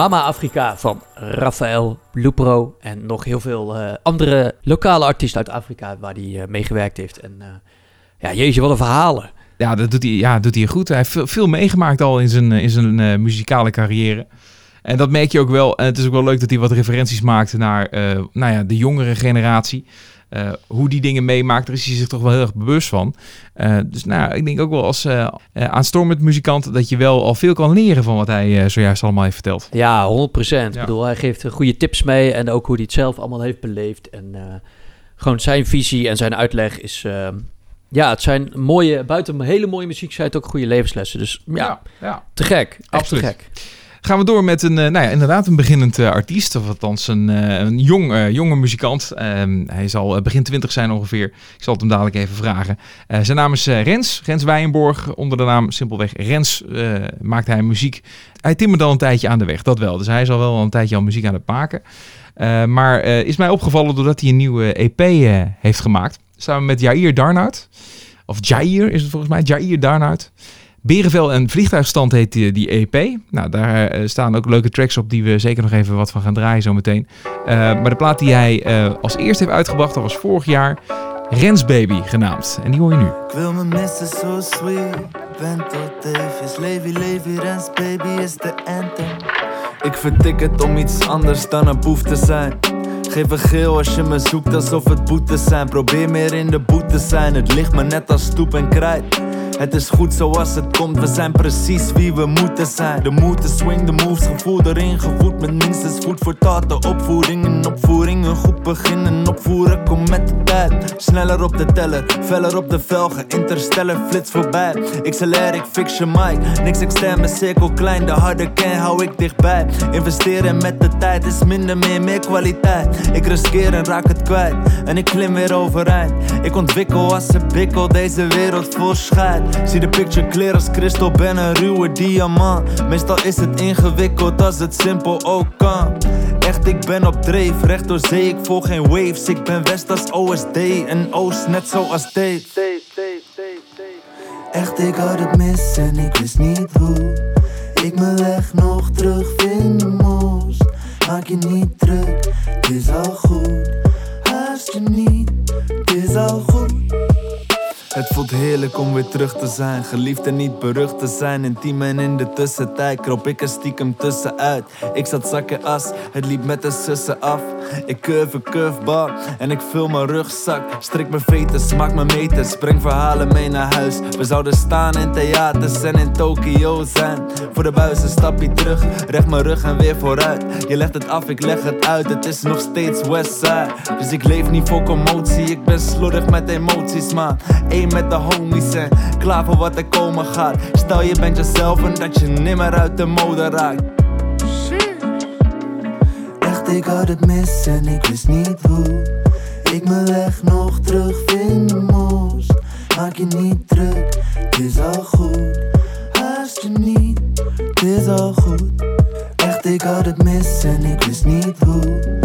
Mama
Afrika van Rafael Lupro en nog heel veel eh, andere lokale artiesten uit Afrika waar hij eh, meegewerkt heeft. En eh, ja, jeetje, wat een verhalen.
Ja, dat doet hij, ja, doet hij goed. Hij heeft veel, veel meegemaakt al in zijn, in zijn muzikale carrière. En dat merk je ook wel. En het is ook wel leuk dat hij wat referenties maakt naar nou ja, de jongere generatie. Eh, hoe die dingen meemaakt, daar is hij zich toch wel heel erg bewust van. Eh, dus nou, ik denk ook wel als eh, aanstormend muzikant dat je wel al veel kan leren van wat hij zojuist allemaal heeft verteld.
Ja, 100%. Ik bedoel, hij geeft goede tips mee en ook hoe hij het zelf allemaal heeft beleefd. En gewoon zijn visie en zijn uitleg is... eh, ja, het zijn mooie, buiten hele mooie muziek zijn het ook goede levenslessen. Dus ja,
ja.
te gek. Echt
Absoluut.
te gek.
Gaan we door met een, eh, nou ja, inderdaad een beginnend eh, artiest, of althans een, eh, een jong, jonge muzikant. Ehm, hij zal begin twintig zijn ongeveer. Ik zal het hem dadelijk even vragen. Zijn naam is Rens, Rens Wijnborg. Onder de naam simpelweg Rens eh, maakt hij muziek. Hij timmert al een tijdje aan de weg, dat wel. Dus hij is al wel een tijdje al muziek aan het maken. Maar is mij opgevallen doordat hij een nieuwe EP heeft gemaakt. Samen met Jair Darnout. Of Jair is het volgens mij, Jair Darnout. Berenvel en Vliegtuigstand heet die, die EP. Nou, daar eh, staan ook leuke tracks op die we zeker nog even wat van gaan draaien zometeen. Eh maar de plaat die hij eh, als eerste heeft uitgebracht, dat was vorig jaar, Rens Baby genaamd. En die hoor je nu.
Ik wil me missen zo sweet. Ben tot even. Levy, Levy, Rens, baby is de anthem. Ik vertik het om iets anders dan een boef te zijn. Geef een geel als je me zoekt alsof het boetes zijn. Probeer meer in de boet te zijn. Het ligt me net als stoep en krijt. Het is goed zoals het komt, we zijn precies wie we moeten zijn. De moeten swing, de moves, gevoel erin gevoed met minstens voet voor taal. De opvoeding en opvoering, een goed begin en opvoeren, kom met de tijd. Sneller op de teller, feller op de velgen, interstellar flits voorbij. XLR, ik fix je mic, niks extern, mijn cirkel klein. De harde kern hou ik dichtbij. Investeren met de tijd is minder meer, meer kwaliteit. Ik riskeer en raak het kwijt, en ik klim weer overeind. Ik ontwikkel als een bikkel, deze wereld vol scheid. Zie de picture clear als kristal, ben een ruwe diamant. Meestal is het ingewikkeld als het simpel ook kan. Echt, ik ben op dreef, recht door zee, ik volg geen waves. Ik ben west als OSD en oost net zoals Dave. Echt, ik had het mis en ik wist niet hoe. Ik mijn weg nog terugvinden moest. Maak je niet druk, het is al goed. Haast je niet, het is al goed. Het voelt heerlijk om weer terug te zijn. Geliefd en niet berucht te zijn. Intiem en in de tussentijd kroop ik er stiekem tussenuit. Ik zat zakken as, het liep met de sussen af. Ik curve een curveball en ik vul mijn rugzak. Strik mijn veten, smaak mijn meters. Breng verhalen mee naar huis. We zouden staan in theaters en in Tokio zijn. Voor de buis een stapje terug, recht mijn rug en weer vooruit. Je legt het af, ik leg het uit. Het is nog steeds Westside. Dus ik leef niet voor commotie. Ik ben slordig met emoties, maar met de homies en klaar voor wat er komen gaat. Stel je bent jezelf en dat je nimmer uit de mode raakt. Echt, ik had het mis en ik wist niet hoe. Ik mijn weg nog terugvinden moest. Maak je niet druk, het is al goed. Haast je niet, het is al goed. Echt, ik had het mis en ik wist niet hoe.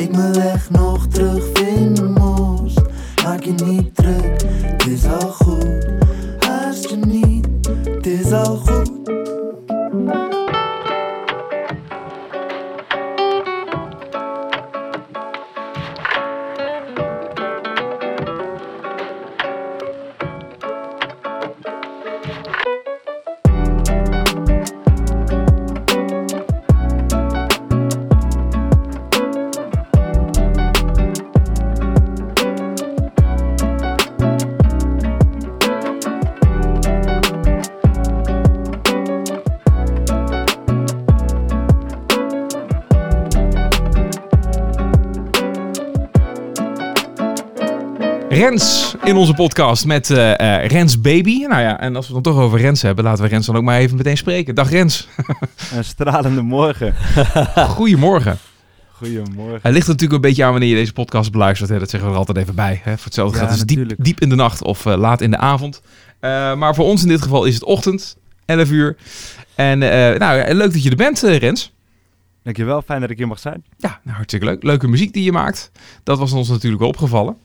Ik mijn weg nog terugvinden moest. Maak je niet druk, is al goed. Haast je niet, het is al goed.
Rens in onze podcast met eh, Rens Baby. Nou ja, en als we het dan toch over Rens hebben, laten we Rens dan ook maar even meteen spreken. Dag Rens.
Een stralende morgen.
Goedemorgen.
Goedemorgen.
Het ligt natuurlijk een beetje aan wanneer je deze podcast beluistert. Hè. Dat zeggen we er altijd even bij. Hè. Voor hetzelfde
Ja,
gaat het is diep, diep in de nacht of eh, laat in de avond. Maar voor ons in dit geval is het ochtend, 11 uur. En nou, leuk dat je er bent, Rens.
Dankjewel, fijn dat ik hier mag zijn.
Ja, nou, hartstikke leuk. Leuke muziek die je maakt. Dat was ons natuurlijk wel opgevallen.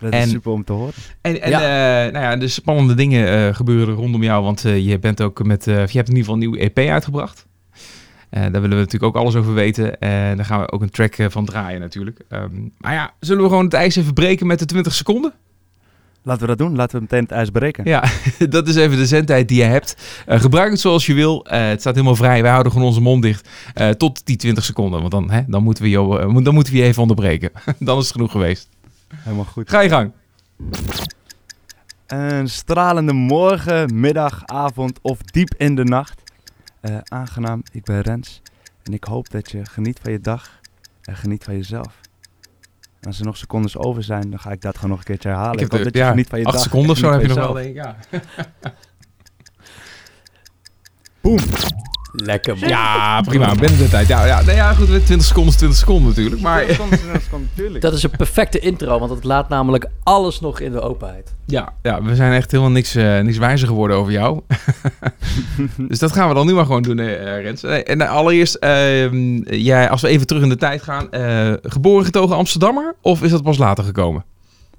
Dat
En-
is super om te horen.
En, en
Ja.
eh, nou ja, de spannende dingen eh, gebeuren rondom jou, want eh, je bent ook met, je hebt in ieder geval een nieuwe EP uitgebracht. Daar willen we natuurlijk ook alles over weten. En daar gaan we ook een track van draaien natuurlijk. Ehm, maar ja, zullen we gewoon het ijs even breken met de 20 seconden?
Laten we dat doen. Laten we meteen het ijs breken.
Ja, dat is even de zendtijd die je hebt. Gebruik het zoals je wil. Het staat helemaal vrij. Wij houden gewoon onze mond dicht eh, tot die 20 seconden. Want dan, hè, dan, moeten we eh, dan moeten we je even onderbreken. dan is het genoeg geweest.
Helemaal goed.
Ga je gang.
Een stralende morgen, middag, avond of diep in de nacht. Eh, aangenaam, ik ben Rens. En ik hoop dat je geniet van je dag en geniet van jezelf. En als er nog secondes over zijn, dan ga ik dat gewoon nog een keertje herhalen. Ik,
heb
hoop
de-
dat je
ja,
geniet van je
acht
dag.
seconden of
en
zo heb je nog wel, denk ik. Ja.
Boom.
Lekker man.
Ja, prima. Binnen de tijd. Ja, ja, nou ja, goed. 20 seconden is 20 seconden natuurlijk. Maar
natuurlijk.
Dat is een perfecte intro, want het laat namelijk alles nog in de openheid.
ja, ja, we zijn echt helemaal niks, eh, niks wijzer geworden over jou. dus dat gaan we dan nu maar gewoon doen, eh, Rens. Nee, en eh, allereerst, ehm, jij, als we even terug in de tijd gaan. eh, geboren getogen Amsterdammer? Of is dat pas later gekomen?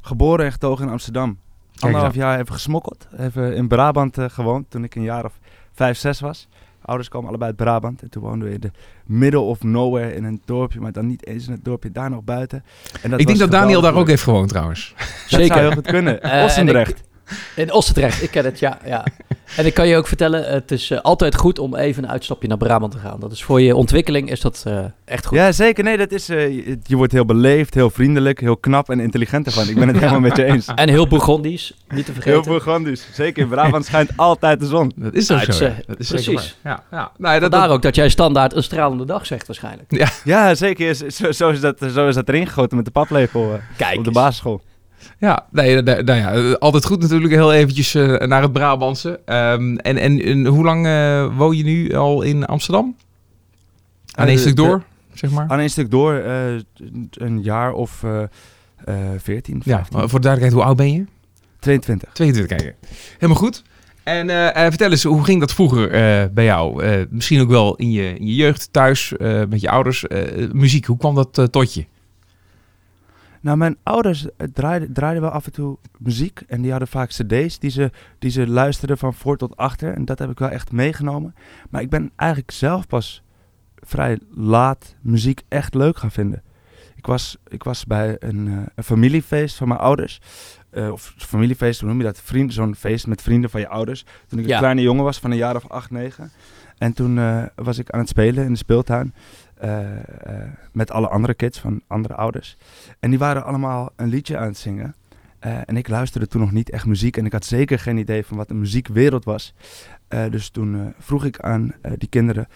Geboren en getogen in Amsterdam. Anderhalf jaar even gesmokkeld. Even in Brabant eh, gewoond toen ik een jaar of vijf, zes was. Ouders kwamen allebei uit Brabant. En toen woonden we in de middle of nowhere in een dorpje. Maar dan niet eens in het dorpje, daar nog buiten. En dat
Ik denk dat Daniel daar ook heeft gewoond trouwens.
Dat
Zeker.
zou heel goed kunnen.
En
Ossendrecht.
In Ossendrecht, ik ken het, ja, ja. En ik kan je ook vertellen, het is eh, altijd goed om even een uitstapje naar Brabant te gaan. Dat is voor je ontwikkeling is dat eh, echt goed.
Ja, zeker. Nee, dat is, eh, je, je wordt heel beleefd, heel vriendelijk, heel knap en intelligent ervan. Ik ben het
Ja.
helemaal met je eens.
En heel Bourgondisch, niet te vergeten.
Heel Bourgondisch. Zeker in Brabant schijnt altijd de zon.
Dat is zo. ja. Dat is
precies.
Ja, ja. Nou, dat,
Vandaar
dat-
ook dat jij standaard een stralende dag zegt waarschijnlijk.
Ja.
Ja, zeker. Zo, zo, is dat, zo is dat erin gegoten met de paplepel
Kijk
op de
eens.
basisschool.
Ja, nee, nou nou ja, eh, altijd goed natuurlijk. Heel eventjes eh, naar het Brabantse. Ehm, en, en, en hoe lang eh, woon je nu al in Amsterdam? Aan
Eh,
één
de-
stuk
de-
door, zeg maar.
Aan een stuk door, eh, een jaar of eh eh 14,
Ja,
15,
maar voor de duidelijkheid, hoe oud ben je?
22.
22, kijk. Helemaal goed. En eh, eh, vertel eens, hoe ging dat vroeger eh, bij jou? Eh, misschien ook wel in je, in je jeugd, thuis, eh, met je ouders. Eh, muziek, hoe kwam dat eh, tot je?
Nou, mijn ouders eh, draaiden, draaiden wel af en toe muziek. En die hadden vaak cd's die ze, die ze luisterden van voor tot achter. En dat heb ik wel echt meegenomen. Maar ik ben eigenlijk zelf pas vrij laat muziek echt leuk gaan vinden. Ik was, ik was bij een, eh, een familiefeest van mijn ouders. Eh, of familiefeest, hoe noem je dat? Zo'n feest met vrienden van je ouders. Toen ik een kleine jongen was van een jaar of acht, negen. En toen was ik aan het spelen in de speeltuin. Eh, eh, met alle andere kids van andere ouders. En die waren allemaal een liedje aan het zingen. Eh, en ik luisterde toen nog niet echt muziek. En ik had zeker geen idee van wat een muziekwereld was. Dus toen vroeg ik aan die kinderen: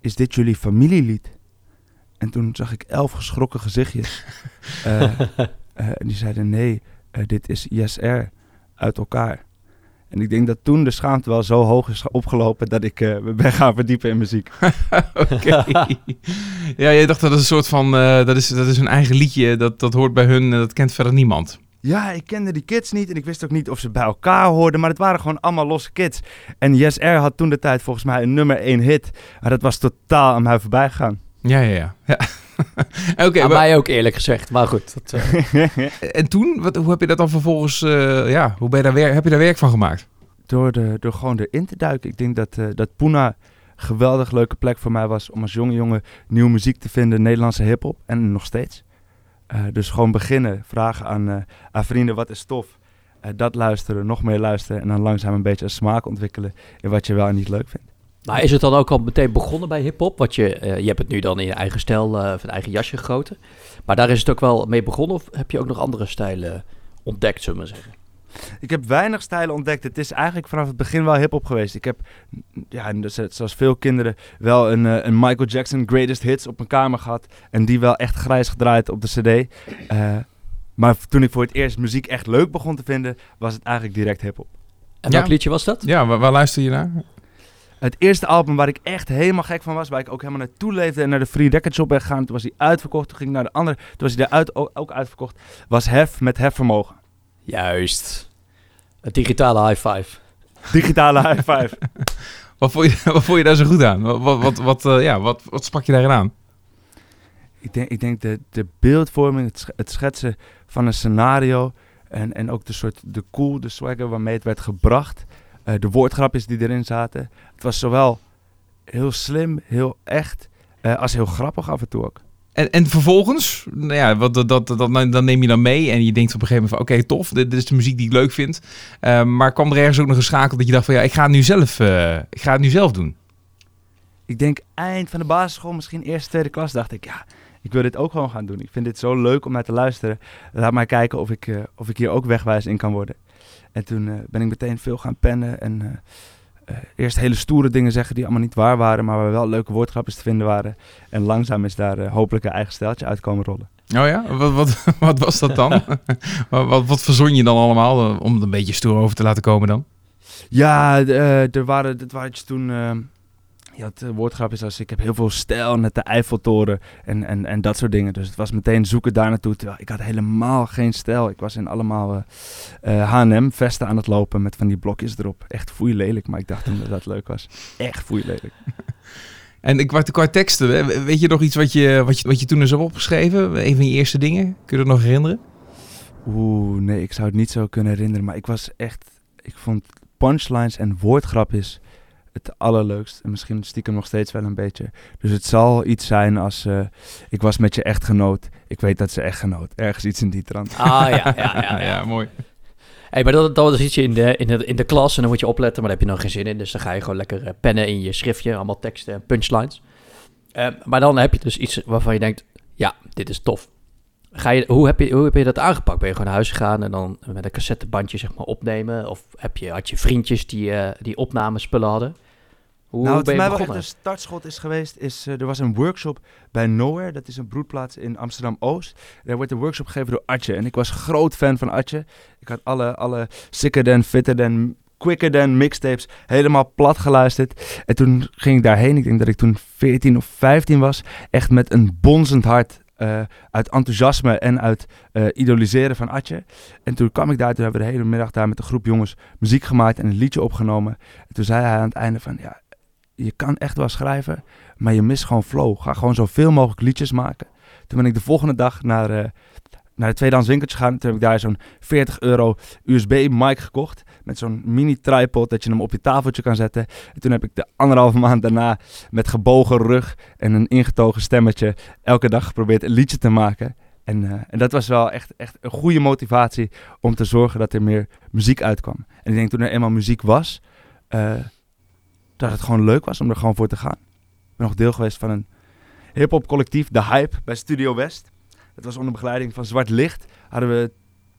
Is dit jullie familielied? En toen zag ik elf geschrokken gezichtjes. En die zeiden: Nee, dit is ISR uit elkaar. En ik denk dat toen de schaamte wel zo hoog is opgelopen dat ik eh, me ben gaan verdiepen in muziek.
Oké. ja, je dacht dat is een soort van, eh, dat, is, dat is hun eigen liedje, dat, dat hoort bij hun, eh, dat kent verder niemand.
Ja, ik kende die kids niet en ik wist ook niet of ze bij elkaar hoorden, maar het waren gewoon allemaal losse kids. En Yes Air had toen de tijd volgens mij een nummer 1 hit, maar dat was totaal aan mij voorbij gegaan.
Ja, ja, ja. ja. Oké,
Aan
maar-
mij ook eerlijk gezegd, maar goed. Dat, eh,
en toen, wat, hoe heb je dat dan vervolgens, eh, ja, hoe ben je daar wer- heb je daar werk van gemaakt?
door, de, door gewoon erin te duiken. Ik denk dat, eh dat Puna een geweldig leuke plek voor mij was om als jonge jongen nieuwe muziek te vinden, Nederlandse hip-hop en nog steeds. Eh, dus gewoon beginnen, vragen aan, eh, aan vrienden wat is tof. Eh, dat luisteren, nog meer luisteren en dan langzaam een beetje een smaak ontwikkelen in wat je wel en niet leuk vindt.
Maar is het dan ook al meteen begonnen bij hip-hop? Want je, eh, je hebt het nu dan in je eigen stijl eh, of een eigen jasje gegoten. Maar daar is het ook wel mee begonnen, of heb je ook nog andere stijlen ontdekt, zullen we maar zeggen?
Ik heb weinig stijlen ontdekt. Het is eigenlijk vanaf het begin wel hip-hop geweest. Ik heb, ja, dus het- zoals veel kinderen, wel een, eh, een Michael Jackson Greatest Hits op mijn kamer gehad. En die wel echt grijs gedraaid op de CD. Eh, maar toen ik voor het eerst muziek echt leuk begon te vinden, was het eigenlijk direct hip-hop.
En
Ja.
welk liedje was dat?
Ja, waar, waar luister je naar?
Het eerste album waar ik echt helemaal gek van was, waar ik ook helemaal naartoe leefde en naar de Free Record Shop ben gegaan. Toen was hij uitverkocht. Toen ging ik naar de andere. Toen was hij daaruit ook, ook uitverkocht. Was Hef met Hefvermogen.
Juist. Het digitale high five.
Digitale high five.
Wat vond je, wat vond je daar zo goed aan? Wat, wat, wat, wat, eh, ja, wat, wat sprak je daarin aan?
Ik denk, ik denk de, de beeldvorming, het, sch- het schetsen van een scenario en, en ook de soort de cool, de swagger waarmee het werd gebracht. Eh, de woordgrapjes die erin zaten. Het was zowel heel slim, heel echt, eh, als heel grappig af en toe ook.
En, en vervolgens, nou ja, wat, dat, dat, dat, dan neem je dan mee en je denkt op een gegeven moment van... Oké, tof, dit, dit is de muziek die ik leuk vind. Eh, maar kwam er ergens ook nog een schakel dat je dacht van... Ja, ik ga het nu zelf, eh, ik ga het nu zelf doen.
Ik denk eind van de basisschool, misschien eerste, tweede klas, dacht ik, ja, ik wil dit ook gewoon gaan doen. Ik vind dit zo leuk om naar te luisteren. Laat maar kijken of ik, of ik hier ook wegwijs in kan worden. En toen eh, ben ik meteen veel gaan pennen en eh, eh, eerst hele stoere dingen zeggen die allemaal niet waar waren, maar waar wel leuke woordgrapjes te vinden waren. En langzaam is daar hopelijk een eigen stijltje uit komen rollen.
Oh ja? Wat, wat, wat was dat dan? wat, wat, wat verzon je dan allemaal om het een beetje stoer over te laten komen dan?
Ja, er waren, het waren toen. Je had eh, woordgrapjes als ik heb heel veel stijl met de Eiffeltoren en, en, en dat soort dingen. Dus het was meteen zoeken daar naartoe. Terwijl ik had helemaal geen stijl. Ik was in allemaal eh, eh, H&M vesten aan het lopen met van die blokjes erop. Echt foei lelijk, maar ik dacht toen dat dat leuk was. Echt foei lelijk.
En ik qua, qua teksten, we- weet je nog iets wat je, wat je, wat je toen eens hebt opgeschreven? Een van je eerste dingen? Kun je dat nog herinneren?
Oeh, nee, ik zou het niet zo kunnen herinneren. Maar ik was echt, ik vond punchlines en woordgrapjes het allerleukst. En misschien stiekem nog steeds wel een beetje. Dus het zal iets zijn als, eh, ik was met je echtgenoot. Ik weet dat ze echtgenoot. Ergens iets in die trant.
Ah ja, ja, ja. ja.
mooi.
Hey, maar dat, dat zit je in de, in, de, in de klas en dan moet je opletten, maar daar heb je nog geen zin in. Dus dan ga je gewoon lekker eh, pennen in je schriftje, allemaal teksten en punchlines. Eh, maar dan heb je dus iets waarvan je denkt, ja, dit is tof. Ga je, hoe, heb je, hoe heb je dat aangepakt? Ben je gewoon naar huis gegaan en dan met een cassettebandje zeg maar opnemen? Of heb je, had je vriendjes die, eh die opnamespullen hadden? Hoe
nou, wat mij wel echt een startschot is geweest, is eh, er was een workshop bij Nowhere. Dat is een broedplaats in Amsterdam-Oost. Daar wordt een workshop gegeven door Atje. En ik was groot fan van Atje. Ik had alle, alle sicker than, fitter than, quicker than mixtapes helemaal plat geluisterd. En toen ging ik daarheen. Ik denk dat ik toen 14 of 15 was. Echt met een bonzend hart. Eh, uit enthousiasme en uit eh, idoliseren van Atje. En toen kwam ik daar, toen hebben we de hele middag daar met een groep jongens muziek gemaakt en een liedje opgenomen. En toen zei hij aan het einde van, ja, je kan echt wel schrijven, maar je mist gewoon flow. Ga gewoon zoveel mogelijk liedjes maken. Toen ben ik de volgende dag naar, eh, naar het tweedehands winkeltje gegaan. Toen heb ik daar zo'n 40 euro USB mic gekocht. Met zo'n mini tripod dat je hem op je tafeltje kan zetten. En toen heb ik de anderhalve maand daarna met gebogen rug en een ingetogen stemmetje elke dag geprobeerd een liedje te maken. En, eh, en dat was wel echt, echt een goede motivatie om te zorgen dat er meer muziek uitkwam. En ik denk toen er eenmaal muziek was, eh, dat het gewoon leuk was om er gewoon voor te gaan. Ik ben nog deel geweest van een hip-hop collectief, The Hype, bij Studio West. Dat was onder begeleiding van Zwart Licht. Hadden we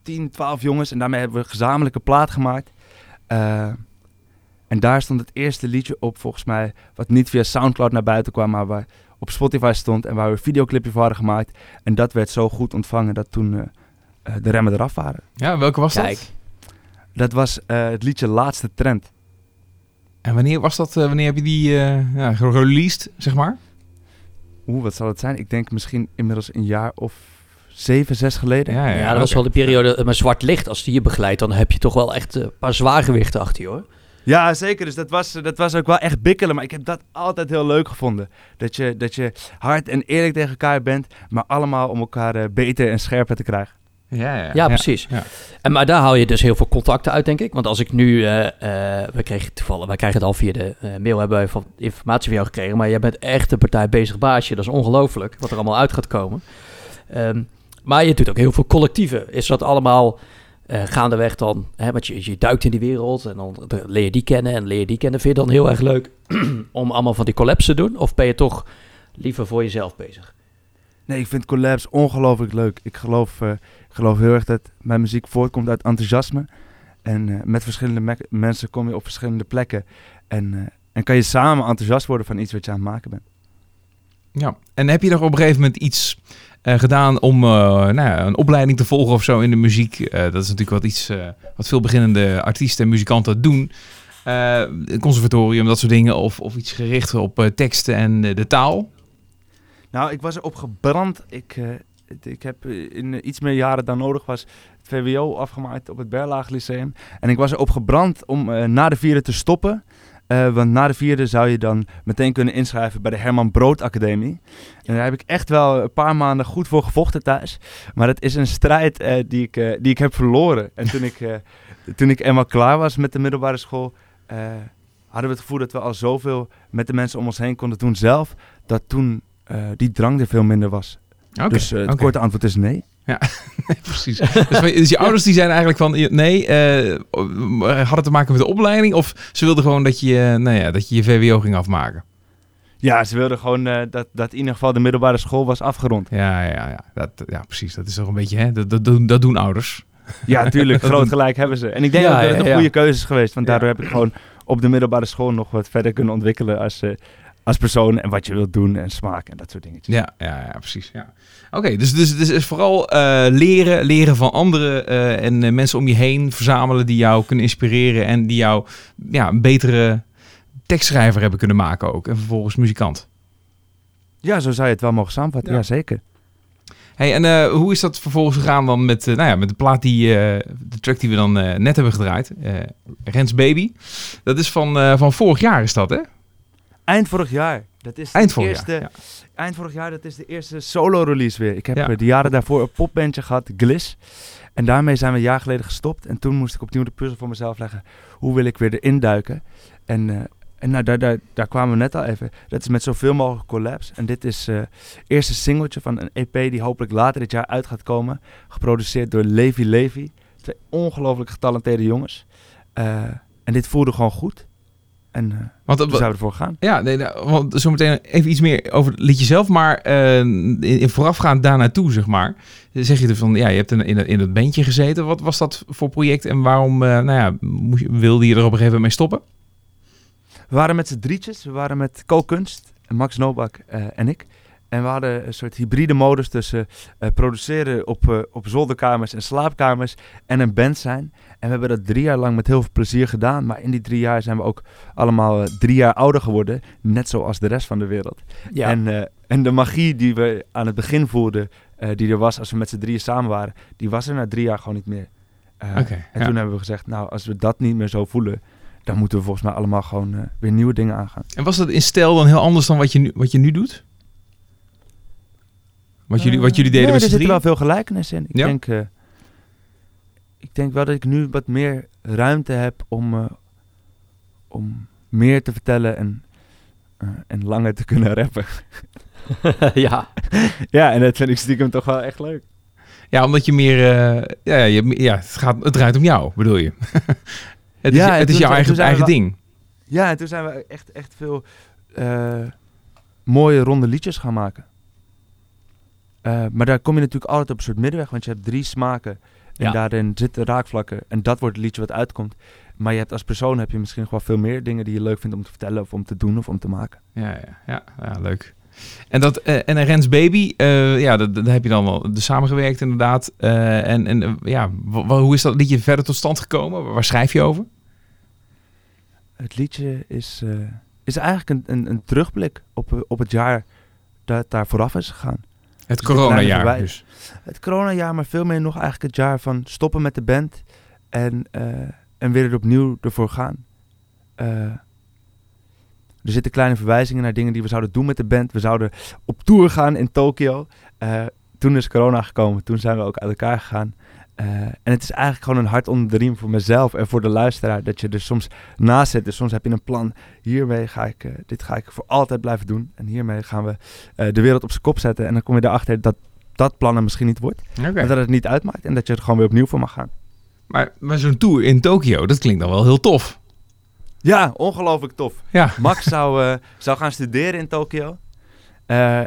10, 12 jongens en daarmee hebben we een gezamenlijke plaat gemaakt. Eh, en daar stond het eerste liedje op, volgens mij, wat niet via Soundcloud naar buiten kwam, maar waar op Spotify stond en waar we een videoclipje voor hadden gemaakt. En dat werd zo goed ontvangen dat toen eh, eh, de remmen eraf waren.
Ja, welke was
Kijk.
dat?
Dat was eh, het liedje Laatste Trend.
En wanneer was dat? eh, wanneer heb je die eh ja, gereleased, zeg maar?
Oeh, wat zal het zijn? Ik denk misschien inmiddels een jaar of zeven, zes geleden.
Ja, dat was wel de periode. eh, Maar zwart licht, als die je begeleidt, dan heb je toch wel echt eh, een paar zwaargewichten achter je hoor.
Ja, zeker. Dus dat was, dat was ook wel echt bikkelen. Maar ik heb dat altijd heel leuk gevonden. Dat je, dat je hard en eerlijk tegen elkaar bent, maar allemaal om elkaar eh, beter en scherper te krijgen.
Ja, ja,
Ja, precies. En, maar daar haal je dus heel veel contacten uit, denk ik. Want als ik nu, eh, we kregen toevallig, wij krijgen het al via de eh, mail, hebben wij van informatie van jou gekregen. Maar jij bent echt een partij bezig baasje. Dat is ongelooflijk, wat er allemaal uit gaat komen. Ehm, maar je doet ook heel veel collectieven. Is dat allemaal eh, gaandeweg dan, hè, want je, je duikt in die wereld en dan leer je die kennen en leer je die kennen. Vind je dan heel erg leuk om allemaal van die collabs te doen? Of ben je toch liever voor jezelf bezig?
Nee, ik vind collabs ongelooflijk leuk. Ik geloof, eh, geloof heel erg dat mijn muziek voortkomt uit enthousiasme. En eh, met verschillende me- mensen kom je op verschillende plekken. En, eh, en kan je samen enthousiast worden van iets wat je aan het maken bent.
Ja, en heb je nog op een gegeven moment iets gedaan om nou ja, een opleiding te volgen of zo in de muziek? Dat is natuurlijk wat iets wat veel beginnende artiesten en muzikanten doen. Conservatorium, dat soort dingen. Of, of iets gericht op teksten en de taal.
Nou, ik was erop gebrand. Ik, eh, ik heb eh, in eh, iets meer jaren dan nodig was het VWO afgemaakt op het Berlage Lyceum. En ik was erop gebrand om na de vierde te stoppen. Want na de vierde zou je dan meteen kunnen inschrijven bij de Herman Brood Academie. En daar heb ik echt wel een paar maanden goed voor gevochten thuis. Maar het is een strijd die, ik, die ik heb verloren. En toen ik, toen ik eenmaal klaar was met de middelbare school, hadden we het gevoel dat we al zoveel met de mensen om ons heen konden doen zelf. Dat toen eh, die drang er veel minder was. Dus eh, het korte antwoord is nee.
Ja, nee, precies. dus, dus je ouders die zijn eigenlijk van, nee, eh had het te maken met de opleiding? Of ze wilden gewoon dat je, nou ja, dat je je VWO ging afmaken?
Ja, ze wilden gewoon dat, dat in ieder geval de middelbare school was afgerond.
Ja, ja, ja, dat, ja precies. Dat is toch een beetje, hè? Dat, dat, doen- dat doen ouders.
Ja, tuurlijk. Groot gelijk hebben ze. En ik denk
Ja,
ook dat
ja,
het een
ja.
goede keuze is geweest. Want daardoor heb ik gewoon op de middelbare school nog wat verder kunnen ontwikkelen als, eh, als persoon. En wat je wilt doen en smaak en dat soort dingetjes.
Ja, ja, ja precies. Ja. Oké, dus, dus, dus is vooral eh, leren, leren van anderen eh, en eh, mensen om je heen verzamelen die jou kunnen inspireren en die jou ja, een betere tekstschrijver hebben kunnen maken ook. En vervolgens muzikant.
Ja, zo zou je het wel mogen samenvatten. Ja, zeker.
Hey, en hoe is dat vervolgens gegaan dan met, nou ja, met de plaat die, de track die we dan net hebben gedraaid, Rens Baby. Dat is van, van vorig jaar is dat, hè?
Eind vorig jaar. Dat is
Eind
de
vorig
eerste,
jaar, ja.
Eind vorig jaar, dat is de eerste solo-release weer. Ik heb
Ja.
eh, de jaren daarvoor een popbandje gehad, Gliss. En daarmee zijn we een jaar geleden gestopt. En toen moest ik opnieuw de puzzel voor mezelf leggen. Hoe wil ik weer erin duiken? En, eh, en nou, daar, daar, daar kwamen we net al even. Dat is met zoveel mogelijk collabs. En dit is het eerste singeltje van een EP die hopelijk later dit jaar uit gaat komen. Geproduceerd door Levi Levi. Twee ongelooflijk getalenteerde jongens. Eh, en dit voelde gewoon goed. En eh
Want,
toen we ervoor gaan.
Ja, nee, nou, want zometeen even iets meer over het liedje zelf. Maar eh, in, in voorafgaand daar naartoe, zeg maar. Zeg je er van, ja, je hebt in, in, het bandje gezeten. Wat was dat voor project en waarom eh, nou ja, moest je- wilde je er op een gegeven moment mee stoppen?
We waren met z'n drietjes. We waren met Co Kunst, Max Nobak eh, en ik. En we hadden een soort hybride modus tussen eh, produceren op, eh, op zolderkamers en slaapkamers en een band zijn. En we hebben dat drie jaar lang met heel veel plezier gedaan. Maar in die drie jaar zijn we ook allemaal eh, drie jaar ouder geworden. Net zoals de rest van de wereld.
Ja.
En, en de magie die we aan het begin voelden, die er was als we met z'n drieën samen waren, die was er na drie jaar gewoon niet meer.
Oké,
en
ja.
toen hebben we gezegd, nou, als we dat niet meer zo voelen, dan moeten we volgens mij allemaal gewoon weer nieuwe dingen aangaan.
En was dat in stijl dan heel anders dan wat je nu, wat je nu doet? Wat jullie, wat jullie deden
nee,
met
er zitten wel veel gelijkenissen in. Ik,
Ja?
denk, eh, ik denk wel dat ik nu wat meer ruimte heb om, eh, om meer te vertellen en, eh, en langer te kunnen rappen.
ja.
ja, en dat vind ik stiekem toch wel echt leuk.
Ja, omdat je meer... eh, ja, je, ja het, gaat, het draait om jou, bedoel je? het is,
Ja,
het is jouw eigen, eigen ding.
Ja, en toen zijn we echt, echt veel eh, mooie ronde liedjes gaan maken. Eh, maar daar kom je natuurlijk altijd op een soort middenweg, want je hebt drie smaken. En
Ja.
daarin zitten raakvlakken. En dat wordt het liedje wat uitkomt. Maar je hebt als persoon heb je misschien wel veel meer dingen die je leuk vindt om te vertellen of om te doen of om te maken.
Ja, ja, ja, ja leuk. En, dat, eh, en Rens Baby, eh, ja, dat- daar heb je dan wel de samengewerkt inderdaad. En en ja, hoe is dat liedje verder tot stand gekomen? Waar schrijf je over?
Het liedje is, is eigenlijk een, een, een terugblik op, op het jaar dat daar vooraf is gegaan.
Het
Dus
coronajaar dus.
Het coronajaar, maar veel meer nog eigenlijk het jaar van stoppen met de band en, eh, en weer er opnieuw ervoor gaan. Eh, er zitten kleine verwijzingen naar dingen die we zouden doen met de band. We zouden op tour gaan in Tokio. Eh, toen is corona gekomen, toen zijn we ook uit elkaar gegaan. Eh, en het is eigenlijk gewoon een hart onder de riem voor mezelf en voor de luisteraar. Dat je er soms naast zit. Dus soms heb je een plan. Hiermee ga ik, eh, dit ga ik voor altijd blijven doen. En hiermee gaan we eh, de wereld op zijn kop zetten. En dan kom je erachter dat dat plan er misschien niet wordt. En dat het niet uitmaakt. En dat je er gewoon weer opnieuw voor mag gaan.
Maar, maar zo'n tour in Tokio, dat klinkt dan wel heel tof.
Ja, ongelooflijk tof.
Ja.
Max zou, zou gaan studeren in Tokio.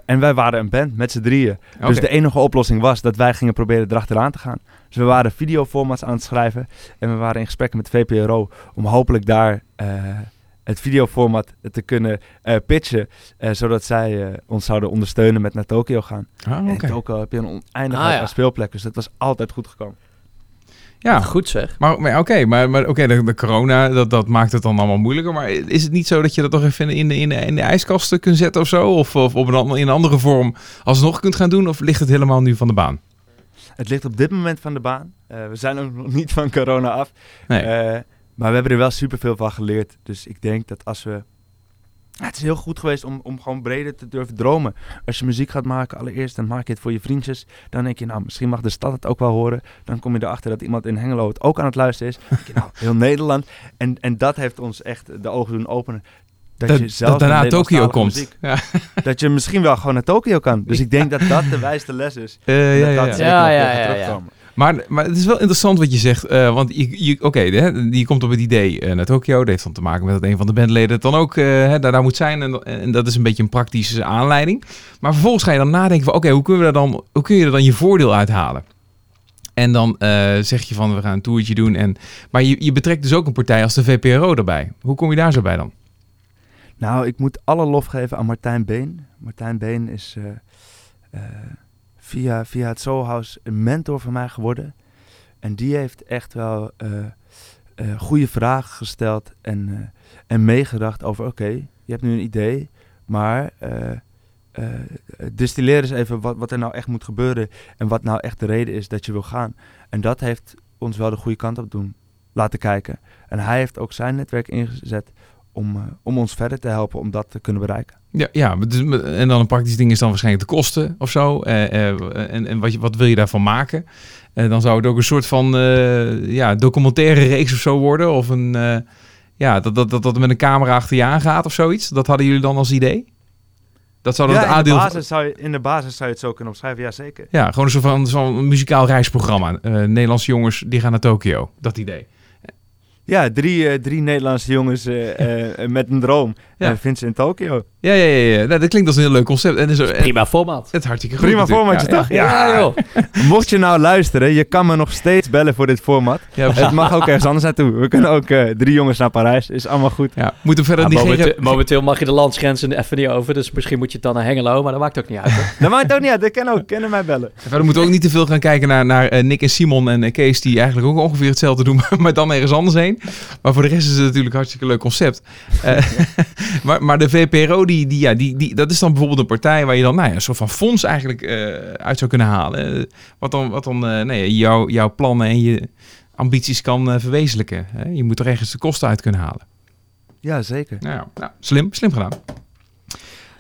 En wij waren een band met z'n drieën. Dus de enige oplossing was dat wij gingen proberen erachteraan te gaan. Dus we waren videoformats aan het schrijven. En we waren in gesprek met VPRO om hopelijk daar eh, het videoformat te kunnen eh, pitchen. eh, zodat zij ons zouden ondersteunen met naar Tokio gaan.
Ah,
En in Tokio heb je een oneindigheid
Ah, ja.
aan speelplekken. Dus dat was altijd goed gekomen.
Ja,
Goed zeg.
maar, maar oké, maar, maar oké, de, de corona, dat, dat maakt het dan allemaal moeilijker. Maar is het niet zo dat je dat toch even in de, in de, in de ijskast kunt zetten of zo? Of, of op een, in een andere vorm alsnog kunt gaan doen? Of ligt het helemaal nu van de baan?
Het ligt op dit moment van de baan. Eh, we zijn ook nog niet van corona af.
Nee.
Eh, maar we hebben er wel superveel van geleerd. Dus ik denk dat als we... Ja, het is heel goed geweest om, om gewoon breder te durven dromen. Als je muziek gaat maken, allereerst, dan maak je het voor je vriendjes. Dan denk je, nou, misschien mag de stad het ook wel horen. Dan kom je erachter dat iemand in Hengelo het ook aan het luisteren is. Je, nou, heel Nederland. En, en dat heeft ons echt de ogen doen openen. Dat,
Dat-
je zelf
dat daarna
met
Tokio komt.
muziek- Dat je misschien wel gewoon naar Tokio kan. Dus ik denk dat dat de wijste les is.
Eh,
En
ja,
dat
ja, ja.
zeker
Ja, ja, ja, ja.
Maar, maar het is wel interessant wat je zegt. eh, want je, je, oké, hè, je komt op het idee eh, naar Tokio. Dat heeft dan te maken met dat een van de bandleden het dan ook eh, hè, daar, daar moet zijn. En, en dat is een beetje een praktische aanleiding. Maar vervolgens ga je dan nadenken van... Oké, hoe, kunnen we daar dan, hoe kun je er dan je voordeel uithalen? En dan eh, zeg je van we gaan een toertje doen. En, maar je, je betrekt dus ook een partij als de VPRO erbij. Hoe kom je daar zo bij dan?
Nou, ik moet alle lof geven aan Martijn Been. Martijn Been is eh, eh, via, via het Soul House een mentor van mij geworden. En die heeft echt wel eh, goede vragen gesteld en, en meegedacht over... oké, je hebt nu een idee, maar distilleer eens even wat, wat er nou echt moet gebeuren... en wat nou echt de reden is dat je wil gaan. En dat heeft ons wel de goede kant op doen laten kijken. En hij heeft ook zijn netwerk ingezet om, eh, om ons verder te helpen om dat te kunnen bereiken.
Ja, ja dus- en dan een praktisch ding is dan waarschijnlijk de kosten of zo. Eh, eh, en en wat, je- wat wil je daarvan maken? Eh, dan zou het ook een soort van ja, documentaire reeks of zo worden. Of een, ja, dat, dat, dat, dat met een camera achter je aangaat of zoiets. Dat hadden jullie dan als idee? Dat zou dan
Ja,
het
in, de
aandeel...
basis zou je, in de basis zou je het zo kunnen omschrijven, ja zeker.
Ja, gewoon een soort van zo'n muzikaal reisprogramma. Nederlandse jongens die gaan naar Tokio. Dat idee.
Ja, drie, eh, drie Nederlandse jongens eh, eh, met een droom.
Ja.
Ja. vindt ze in Tokio.
Ja, ja, ja. ja. Nou, dat klinkt als een heel leuk concept. En is er,
Prima format.
Het hartstikke goed
Prima
natuurlijk.
formatje,
Ja,
toch?
Ja,
Ja, joh.
Mocht je nou luisteren, je kan me nog steeds bellen voor dit format. Het mag ook ergens anders naartoe. We kunnen ook eh, drie jongens naar Parijs. Is allemaal goed.
ja. Moeten we verder
Ja,
die
momenteel,
geen-
momenteel mag je de landsgrenzen even niet over, dus misschien moet je het dan naar Hengelo, maar dat maakt ook niet uit.
Dat maakt ook niet uit. Dat kan ook. Kunnen mij bellen.
Verder moeten we ook niet te veel gaan kijken naar, naar Nick en Simon en Kees, die eigenlijk ook ongeveer hetzelfde doen, maar dan ergens anders heen. Maar voor de rest is het natuurlijk een hartstikke leuk concept. Eh, maar, maar de VPRO, die, die, ja, die, die, dat is dan bijvoorbeeld een partij waar je dan nou ja, een soort van fonds eigenlijk eh, uit zou kunnen halen. Eh, wat dan, wat dan eh, nee, jouw, jouw plannen en je ambities kan verwezenlijken. Hè? Je moet er ergens de kosten uit kunnen halen.
Ja, zeker.
Nou, ja, nou, slim, slim gedaan.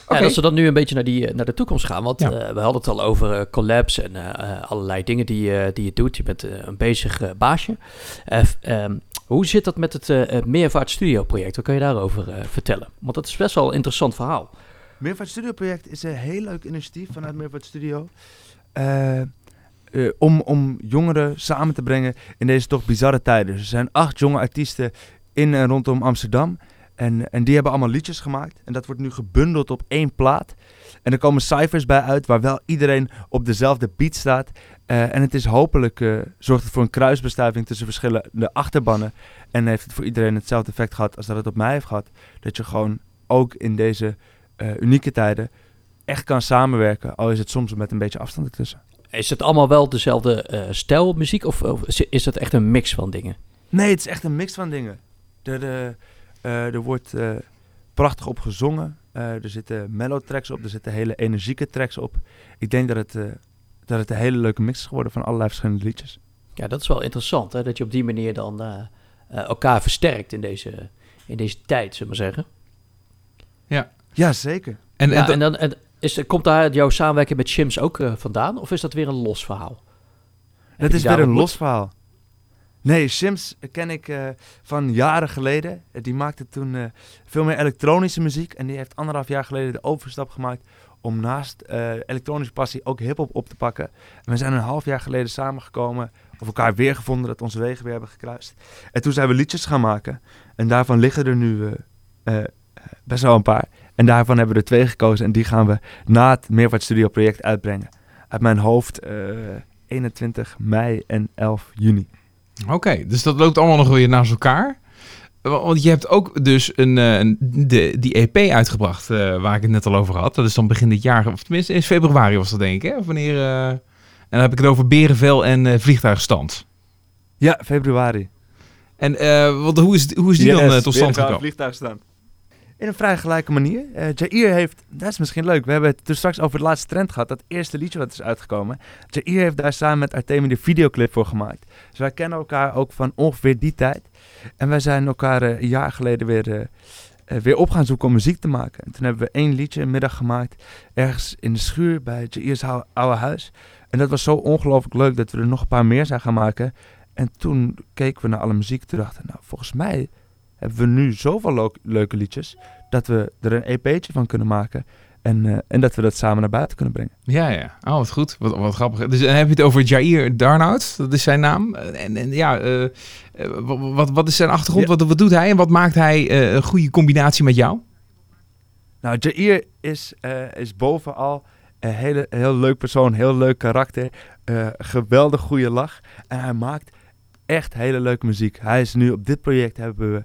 Ja, als we dan nu een beetje naar, die, naar de toekomst gaan. Want
Ja.
eh, we hadden het al over eh, collabs en allerlei dingen die, eh, die je doet. Je bent een bezig baasje. Eh, ehm, hoe zit dat met het eh, Meervaart Studio project? Wat kan je daarover eh, vertellen? Want dat is best wel een interessant verhaal.
Meervaart Studio project is een heel leuk initiatief vanuit Meervaart Studio. Eh, om, om jongeren samen te brengen in deze toch bizarre tijden. Dus er zijn acht jonge artiesten in en rondom Amsterdam. En, en die hebben allemaal liedjes gemaakt. En dat wordt nu gebundeld op één plaat. En er komen cijfers bij uit waar wel iedereen op dezelfde beat staat. Eh, en het is hopelijk, eh, zorgt het voor een kruisbestuiving tussen verschillende achterbannen. En heeft het voor iedereen hetzelfde effect gehad als dat het op mij heeft gehad. Dat je gewoon ook in deze eh, unieke tijden echt kan samenwerken. Al is het soms met een beetje afstand ertussen.
Is het allemaal wel dezelfde stijl muziek of, of is- het echt een mix van dingen?
Nee, het is echt een mix van dingen. Er, wordt prachtig op gezongen. Eh, er zitten mellow tracks op, er zitten hele energieke tracks op. Ik denk dat het, eh, dat het een hele leuke mix is geworden van allerlei verschillende liedjes.
Ja, dat is wel interessant, hè? dat je op die manier dan eh, elkaar versterkt in deze, in deze tijd, zullen we maar zeggen.
Ja.
Ja, zeker.
En,
Ja,
en,
en dan en is, komt daar jouw samenwerking met Shims ook eh, vandaan? Of is dat weer een los verhaal?
Dat is weer een los verhaal. Nee, Sims ken ik eh, van jaren geleden. Eh, Die maakte toen eh, veel meer elektronische muziek. En die heeft anderhalf jaar geleden de overstap gemaakt om naast elektronische passie ook hip-hop op te pakken. En we zijn een half jaar geleden samengekomen, of elkaar weer gevonden, dat onze wegen weer hebben gekruist. En toen zijn we liedjes gaan maken. En daarvan liggen er nu best wel een paar. En daarvan hebben we er twee gekozen. En die gaan we na het Meervaart Studio project uitbrengen. Uit mijn hoofd eh, 21 mei en 11 juni.
Oké, dus dat loopt allemaal nog weer naast elkaar. Wa- Want je hebt ook dus een, eh, een, de, die EP uitgebracht eh, waar ik het net al over had. Dat is dan begin dit jaar, of tenminste in februari was dat denk ik. Hè? Of wanneer, eh, en dan heb ik het over Berenvel en eh, Vliegtuigstand.
Ja, februari.
En eh, wat, hoe, is, hoe is die dan eh, tot stand gekomen?
vliegtuig staan. In een vrij gelijke manier. Eh Jair heeft, dat is misschien leuk, we hebben het dus straks over het laatste trend gehad, dat eerste liedje wat is uitgekomen. Jair heeft daar samen met Artemi de videoclip voor gemaakt. Dus wij kennen elkaar ook van ongeveer die tijd. En wij zijn elkaar eh, een jaar geleden weer, eh, weer op gaan zoeken om muziek te maken. En toen hebben we één liedje een middag gemaakt, ergens in de schuur bij Jair's oude huis. En dat was zo ongelooflijk leuk dat we er nog een paar meer zijn gaan maken. En toen keken we naar alle muziek. Toen dachten nou, volgens mij hebben we nu zoveel leuke liedjes... dat we er een EP'tje van kunnen maken. En, eh, en dat we dat samen naar buiten kunnen brengen.
Ja, ja. Oh, wat goed. Wat, wat grappig. Dus dan heb je het over Jair Darnout. Dat is zijn naam. En, en ja, eh, eh, wa- wat, wat is zijn achtergrond?
Ja.
Wat, wat doet hij? En wat maakt hij een goede combinatie met jou?
Nou, Jair is, is bovenal een hele, heel leuk persoon, heel leuk karakter. geweldig goede lach. En hij maakt echt hele leuke muziek. Hij is nu op dit project hebben we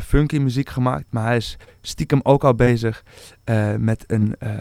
funky muziek gemaakt. Maar hij is stiekem ook al bezig eh, met een eh,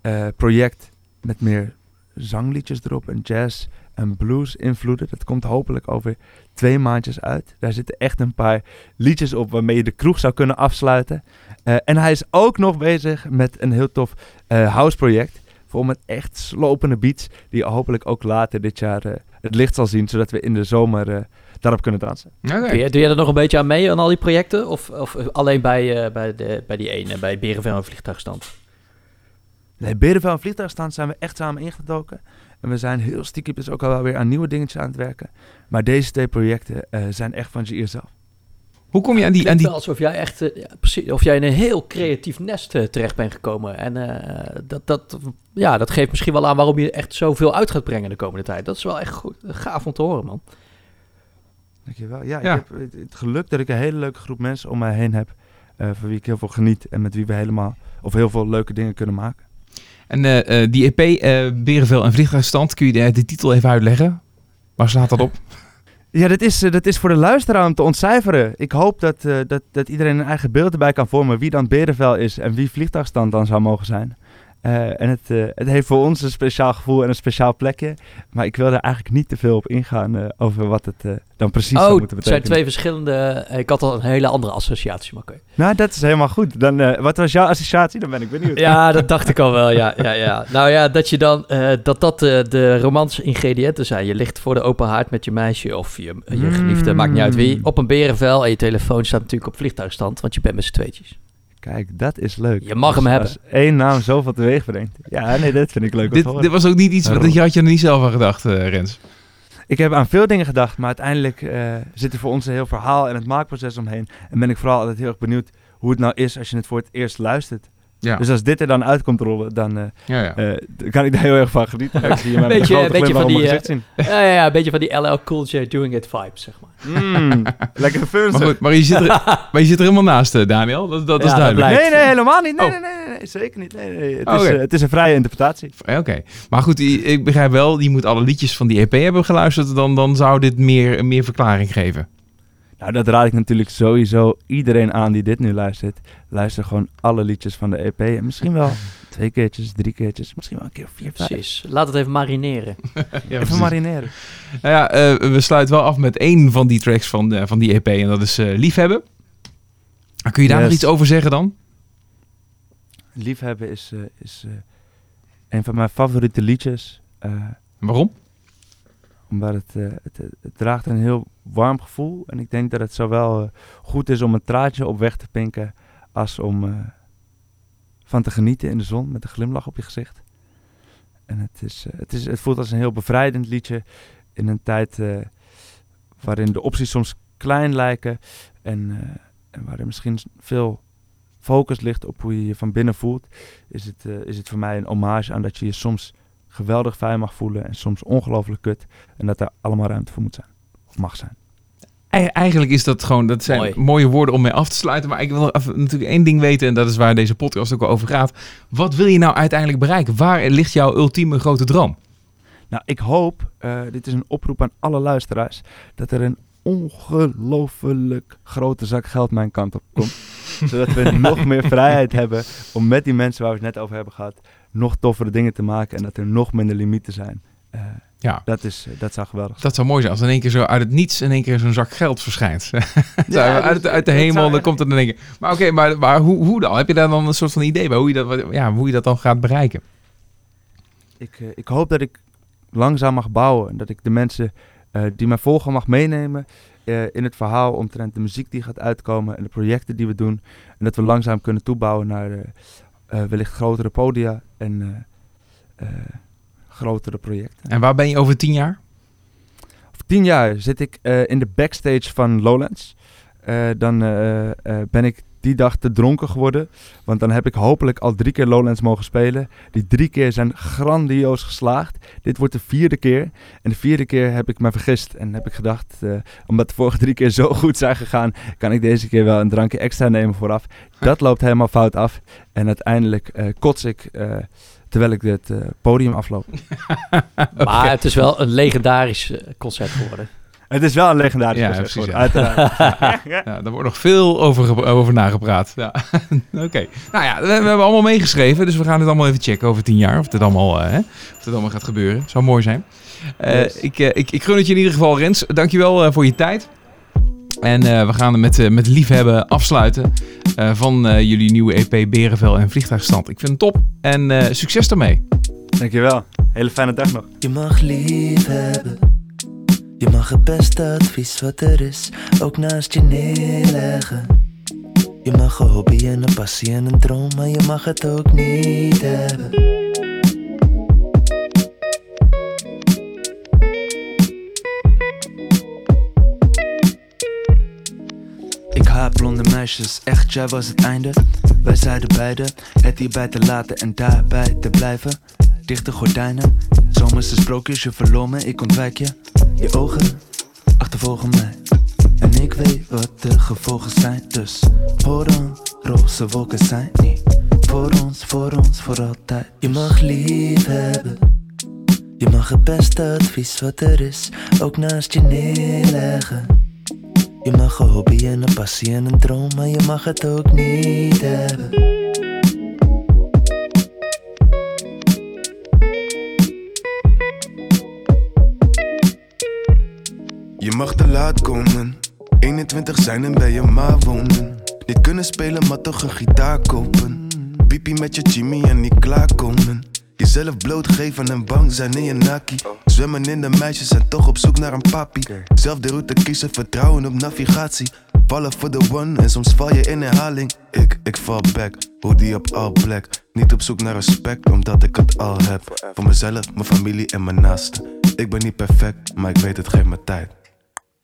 eh, project met meer zangliedjes erop en jazz en blues invloeden. Dat komt hopelijk over twee maandjes uit. Daar zitten echt een paar liedjes op waarmee je de kroeg zou kunnen afsluiten. Eh, en hij is ook nog bezig met een heel tof eh house project. Vol met echt slopende beats. Die hopelijk ook later dit jaar eh, het licht zal zien. Zodat we in de zomer eh, daarop kunnen dansen.
Doe, je er nog een beetje aan mee aan al die projecten? Of, of alleen bij, eh, bij, de, bij die ene, bij Berenvel en Vliegtuigstand?
Nee, Berenvel en Vliegtuigstand zijn we echt samen ingedoken. En we zijn heel stiekem dus ook al wel weer aan nieuwe dingetjes aan het werken. Maar deze twee projecten eh, zijn echt van Jair zelf.
Hoe kom je aan die...
Het
Aan die...
alsof jij echt, eh, precies, of jij in een heel creatief nest eh, terecht bent gekomen. En eh, dat, dat, ja, dat geeft misschien wel aan waarom je echt zoveel uit gaat brengen de komende tijd. Dat is wel echt goed, gaaf om te horen, man.
Dankjewel. Ja,
Ja.
ik heb het, geluk dat ik een hele leuke groep mensen om mij heen heb. eh van wie ik heel veel geniet. En met wie we helemaal, of heel veel leuke dingen kunnen maken.
En eh, eh, die EP, eh Berenvel en Vliegtuigstand, kun je de, de titel even uitleggen? Waar staat dat op?
Ja, dat is, dat is voor de luisteraar om te ontcijferen. Ik hoop dat, dat, dat iedereen een eigen beeld erbij kan vormen wie dan Berenvel is en wie vliegtuigstand dan zou mogen zijn. Eh, en het, eh, het heeft voor ons een speciaal gevoel en een speciaal plekje. Maar ik wil daar eigenlijk niet te veel op ingaan eh, over wat het dan precies zou
Oh,
moeten
het zijn
betekenen.
twee verschillende... Ik had al een hele andere associatie, maar oké.
Nou, dat is helemaal goed. Dan, wat was jouw associatie? Dan ben ik benieuwd.
Ja, dat dacht ik al wel, ja. ja, ja. Nou ja, dat je dan, dat dat de romantische ingrediënten zijn. Je ligt voor de open haard met je meisje of je, je geliefde, maakt niet uit wie. Op een berenvel en je telefoon staat natuurlijk op vliegtuigstand, want je bent met z'n tweetjes.
Kijk, dat is leuk.
Je mag hem
Als-
hebben.
Als één naam zoveel teweeg brengt. Ja, nee, dat vind ik leuk om te
dit,
horen.
dit was ook niet iets, wat je had je er niet zelf aan gedacht, eh, Rens.
Ik heb aan veel dingen gedacht, maar uiteindelijk eh, zit er voor ons een heel verhaal en het maakproces omheen. En ben ik vooral altijd heel erg benieuwd hoe het nou is als je het voor het eerst luistert.
Ja.
Dus als dit er dan uitkomt rollen, dan, eh,
Ja, ja.
eh, kan ik daar heel erg van genieten. Ik zie je met een
Beetje, van die, eh,
zien.
ja, ja, een beetje van die LL Cool J Doing It vibes, zeg maar.
Mm, lekker fun.
Maar maar je zit er, maar je zit er helemaal naast, Daniel. Dat, dat is duidelijk.
Nee, nee, helemaal niet. Nee,
Oh.
nee, nee, nee, nee, zeker niet. Nee, nee, het,
Oh,
is, het is een vrije interpretatie.
Oké, maar goed, ik begrijp wel, je moet alle liedjes van die EP hebben geluisterd, dan, dan zou dit meer, meer verklaring geven.
Nou, dat raad ik natuurlijk sowieso iedereen aan die dit nu luistert. Luister gewoon alle liedjes van de EP. En misschien wel twee keertjes, drie keertjes, misschien wel een keer vier, vijf.
Precies. Laat het even marineren.
Even marineren.
Nou ja, eh, we sluiten wel af met één van die tracks van, eh, van die EP en dat is eh, Liefhebben. Kun je daar nog iets over zeggen dan?
Liefhebben is, eh, is eh, een van mijn favoriete liedjes. eh,
Waarom?
Omdat het, eh, het, het draagt een heel warm gevoel. En ik denk dat het zowel eh, goed is om een traantje op weg te pinken... als om eh, van te genieten in de zon met een glimlach op je gezicht. En het, is, het, is, het voelt als een heel bevrijdend liedje in een tijd waarin de opties soms klein lijken en, en waar er misschien veel focus ligt op hoe je je van binnen voelt, is het, is het voor mij een hommage aan dat je je soms geweldig fijn mag voelen en soms ongelooflijk kut en dat er allemaal ruimte voor moet zijn, of mag zijn.
Ei- Eigenlijk is dat gewoon, dat zijn
Mooi.
mooie woorden om mee af te sluiten. Maar ik wil nog even natuurlijk één ding weten, en dat is waar deze podcast ook over gaat. Wat wil je nou uiteindelijk bereiken? Waar ligt jouw ultieme grote droom?
Nou, ik hoop, eh, dit is een oproep aan alle luisteraars, dat er een ongelooflijk grote zak geld mijn kant op komt. zodat we nog meer vrijheid hebben om met die mensen waar we het net over hebben gehad, nog toffere dingen te maken en dat er nog minder limieten zijn. Eh,
Ja.
dat, is, eh, dat zou geweldig zijn.
Dat zou mooi zijn als in één keer zo uit het niets in één keer zo'n zak geld verschijnt.
Ja,
uit, de hemel, dan komt het in één keer. Maar oké, maar, maar hoe, hoe dan? Heb je daar dan een soort van idee bij hoe je dat, ja, hoe je dat dan gaat bereiken?
Ik, eh, ik hoop dat ik langzaam mag bouwen en dat ik de mensen die mij volgen mag meenemen in het verhaal omtrent de muziek die gaat uitkomen en de projecten die we doen. En dat we langzaam kunnen toebouwen naar wellicht grotere podia en eh, eh, grotere projecten.
En waar ben je over tien jaar?
Over tien jaar zit ik eh, in de backstage van Lowlands. Dan ben ik die dag te dronken geworden. Want dan heb ik hopelijk al drie keer Lowlands mogen spelen. Die drie keer zijn grandioos geslaagd. Dit wordt de vierde keer. En de vierde keer heb ik me vergist. En heb ik gedacht, eh, omdat de vorige drie keer zo goed zijn gegaan... kan ik deze keer wel een drankje extra nemen vooraf. Dat loopt helemaal fout af. En uiteindelijk eh, kots ik... eh, terwijl ik het eh, podium afloop.
Maar het is wel een legendarisch concert geworden.
Het is wel een legendarisch
Ja,
concert
precies. Ja.
uiteraard.
ja, daar wordt nog veel over, over nagepraat. Ja. Oké. Nou ja, we, we hebben allemaal meegeschreven. Dus we gaan het allemaal even checken over tien jaar. Of dit allemaal, eh, hè, of dit allemaal gaat gebeuren. Zou mooi zijn. Eh,
Yes.
ik, eh, ik, ik gun het je in ieder geval, Rens. Dankjewel eh voor je tijd. En eh, we gaan er met, met liefhebben afsluiten eh, van eh, jullie nieuwe EP Berenvel en Vliegtuigstand. Ik vind het top. En eh, succes daarmee.
Dankjewel. Hele fijne dag nog.
Je mag lief hebben. Je mag het beste advies wat er is ook naast je neerleggen. Je mag een hobby en een passie en een droom, maar je mag het ook niet hebben. Ik haat blonde meisjes, echt jij was het einde. Wij zeiden beide, het hierbij te laten en daarbij te blijven. Dichte gordijnen, zomerse sprookjes, je verloor ik ontwijk je. Je ogen achtervolgen mij. En ik weet wat de gevolgen zijn, dus hoor dan, roze wolken zijn niet. Voor ons, voor ons, voor altijd. Je mag lief hebben. Je mag het beste advies wat er is ook naast je neerleggen. Je mag een hobby en een passie en een droom, maar je mag het ook niet hebben.
Je mag te laat komen. 21 zijn en bij je ma wonen. Niet kunnen spelen, maar toch een gitaar kopen. Pipi met je Jimmy en niet klaarkomen. Jezelf blootgeven en bang zijn in je naki. Zwemmen in de meisjes en toch op zoek naar een papi. Zelf de route kiezen, vertrouwen op navigatie. Vallen voor de one en soms val je in herhaling. Ik, ik val back, hoodie op all black. Niet op zoek naar respect, omdat ik het al heb. Voor mezelf, mijn familie en mijn naasten. Ik ben niet perfect, maar ik weet het geeft me tijd.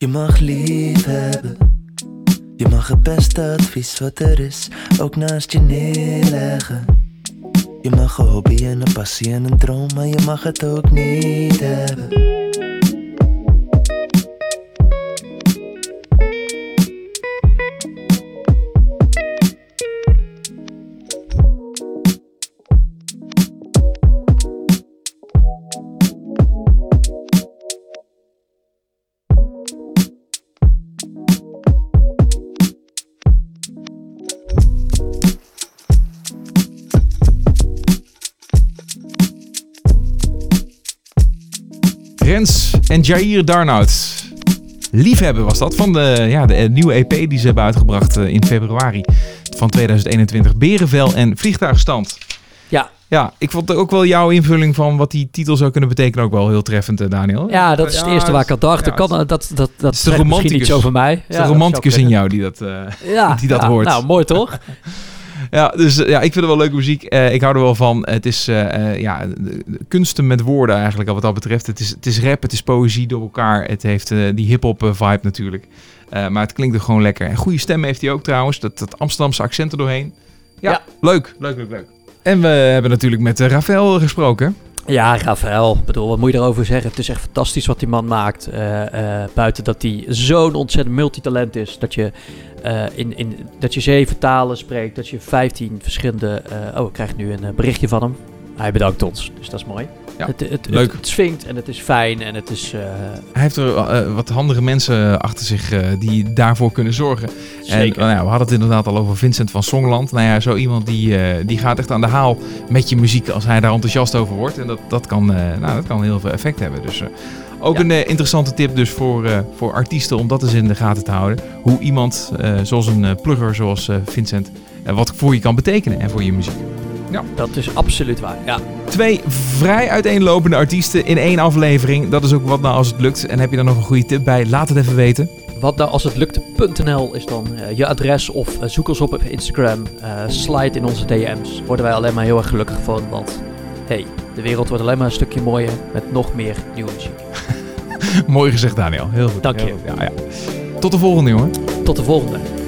Je mag lief hebben. Je mag het beste advies wat er is ook naast je neerleggen. Je mag een hobby en een passie en een droom, maar je mag het ook niet hebben.
Rens en Jair Darnout. Liefhebben was dat van de, ja, de eh, nieuwe EP die ze hebben uitgebracht eh, in februari van 2021, Berenvel en Vliegtuigstand.
Ja.
Ja, ik vond ook wel jouw invulling van wat die titel zou kunnen betekenen ook wel heel treffend, eh, Daniel.
Ja, dat is het eerste waar ik aan dacht.
ja,
Dat, kan, dat, dat, dat,
is de romanticus.
iets over mij.
Het is
Ja,
de romanticus in jou die dat,
Ja,
die dat
ja,
hoort.
Nou, mooi toch?
Ja, dus eh, ja, ik vind het wel leuke muziek. Eh, ik hou er wel van. Het is eh, ja, kunsten met woorden eigenlijk wat dat betreft. Het is, het is rap, het is poëzie door elkaar. Het heeft die hip-hop vibe natuurlijk. Maar het klinkt er gewoon lekker. En goede stem heeft hij ook trouwens. Dat, dat Amsterdamse accent er doorheen. Ja, leuk. Leuk, leuk, leuk. En we hebben natuurlijk met Rafael gesproken.
Ja, Rafael. Ik bedoel, wat moet je erover zeggen? Het is echt fantastisch wat die man maakt. Eh, eh, buiten dat hij zo'n ontzettend multitalent is. Dat je, eh, in, in, dat je zeven talen spreekt. Dat je vijftien verschillende... oh, ik krijg nu een berichtje van hem. Hij bedankt ons, dus dat is mooi.
Ja,
het, het,
leuk.
Het, het swingt en het is fijn en het is... eh,
Hij heeft er eh, wat handige mensen achter zich eh, die daarvoor kunnen zorgen.
Zeker.
En nou we hadden het inderdaad al over Vincent van Songland. Nou ja, zo iemand die, eh, die gaat echt aan de haal met je muziek als hij daar enthousiast over wordt. En dat, dat, kan, eh, nou, dat kan heel veel effect hebben. Dus eh, ook een eh, interessante tip dus voor, eh, voor artiesten om dat eens in de gaten te houden. Hoe iemand, eh, zoals een eh, plugger zoals eh, Vincent, eh, wat voor je kan betekenen en voor je muziek. Ja.
Dat is absoluut waar, ja.
Twee vrij uiteenlopende artiesten in één aflevering. Dat is ook wat nou als het lukt. En heb je daar nog een goede tip bij? Laat het even weten.
Wat nou als het lukt.nl is dan eh, je adres of eh, zoek ons op op Instagram. eh, slide in onze DM's. Worden wij alleen maar heel erg gelukkig van. Want hey, de wereld wordt alleen maar een stukje mooier met nog meer nieuwe muziek.
Mooi gezegd, Daniel. Heel goed.
Dank je.
Ja, ja. Tot de volgende, jongen.
Tot de volgende.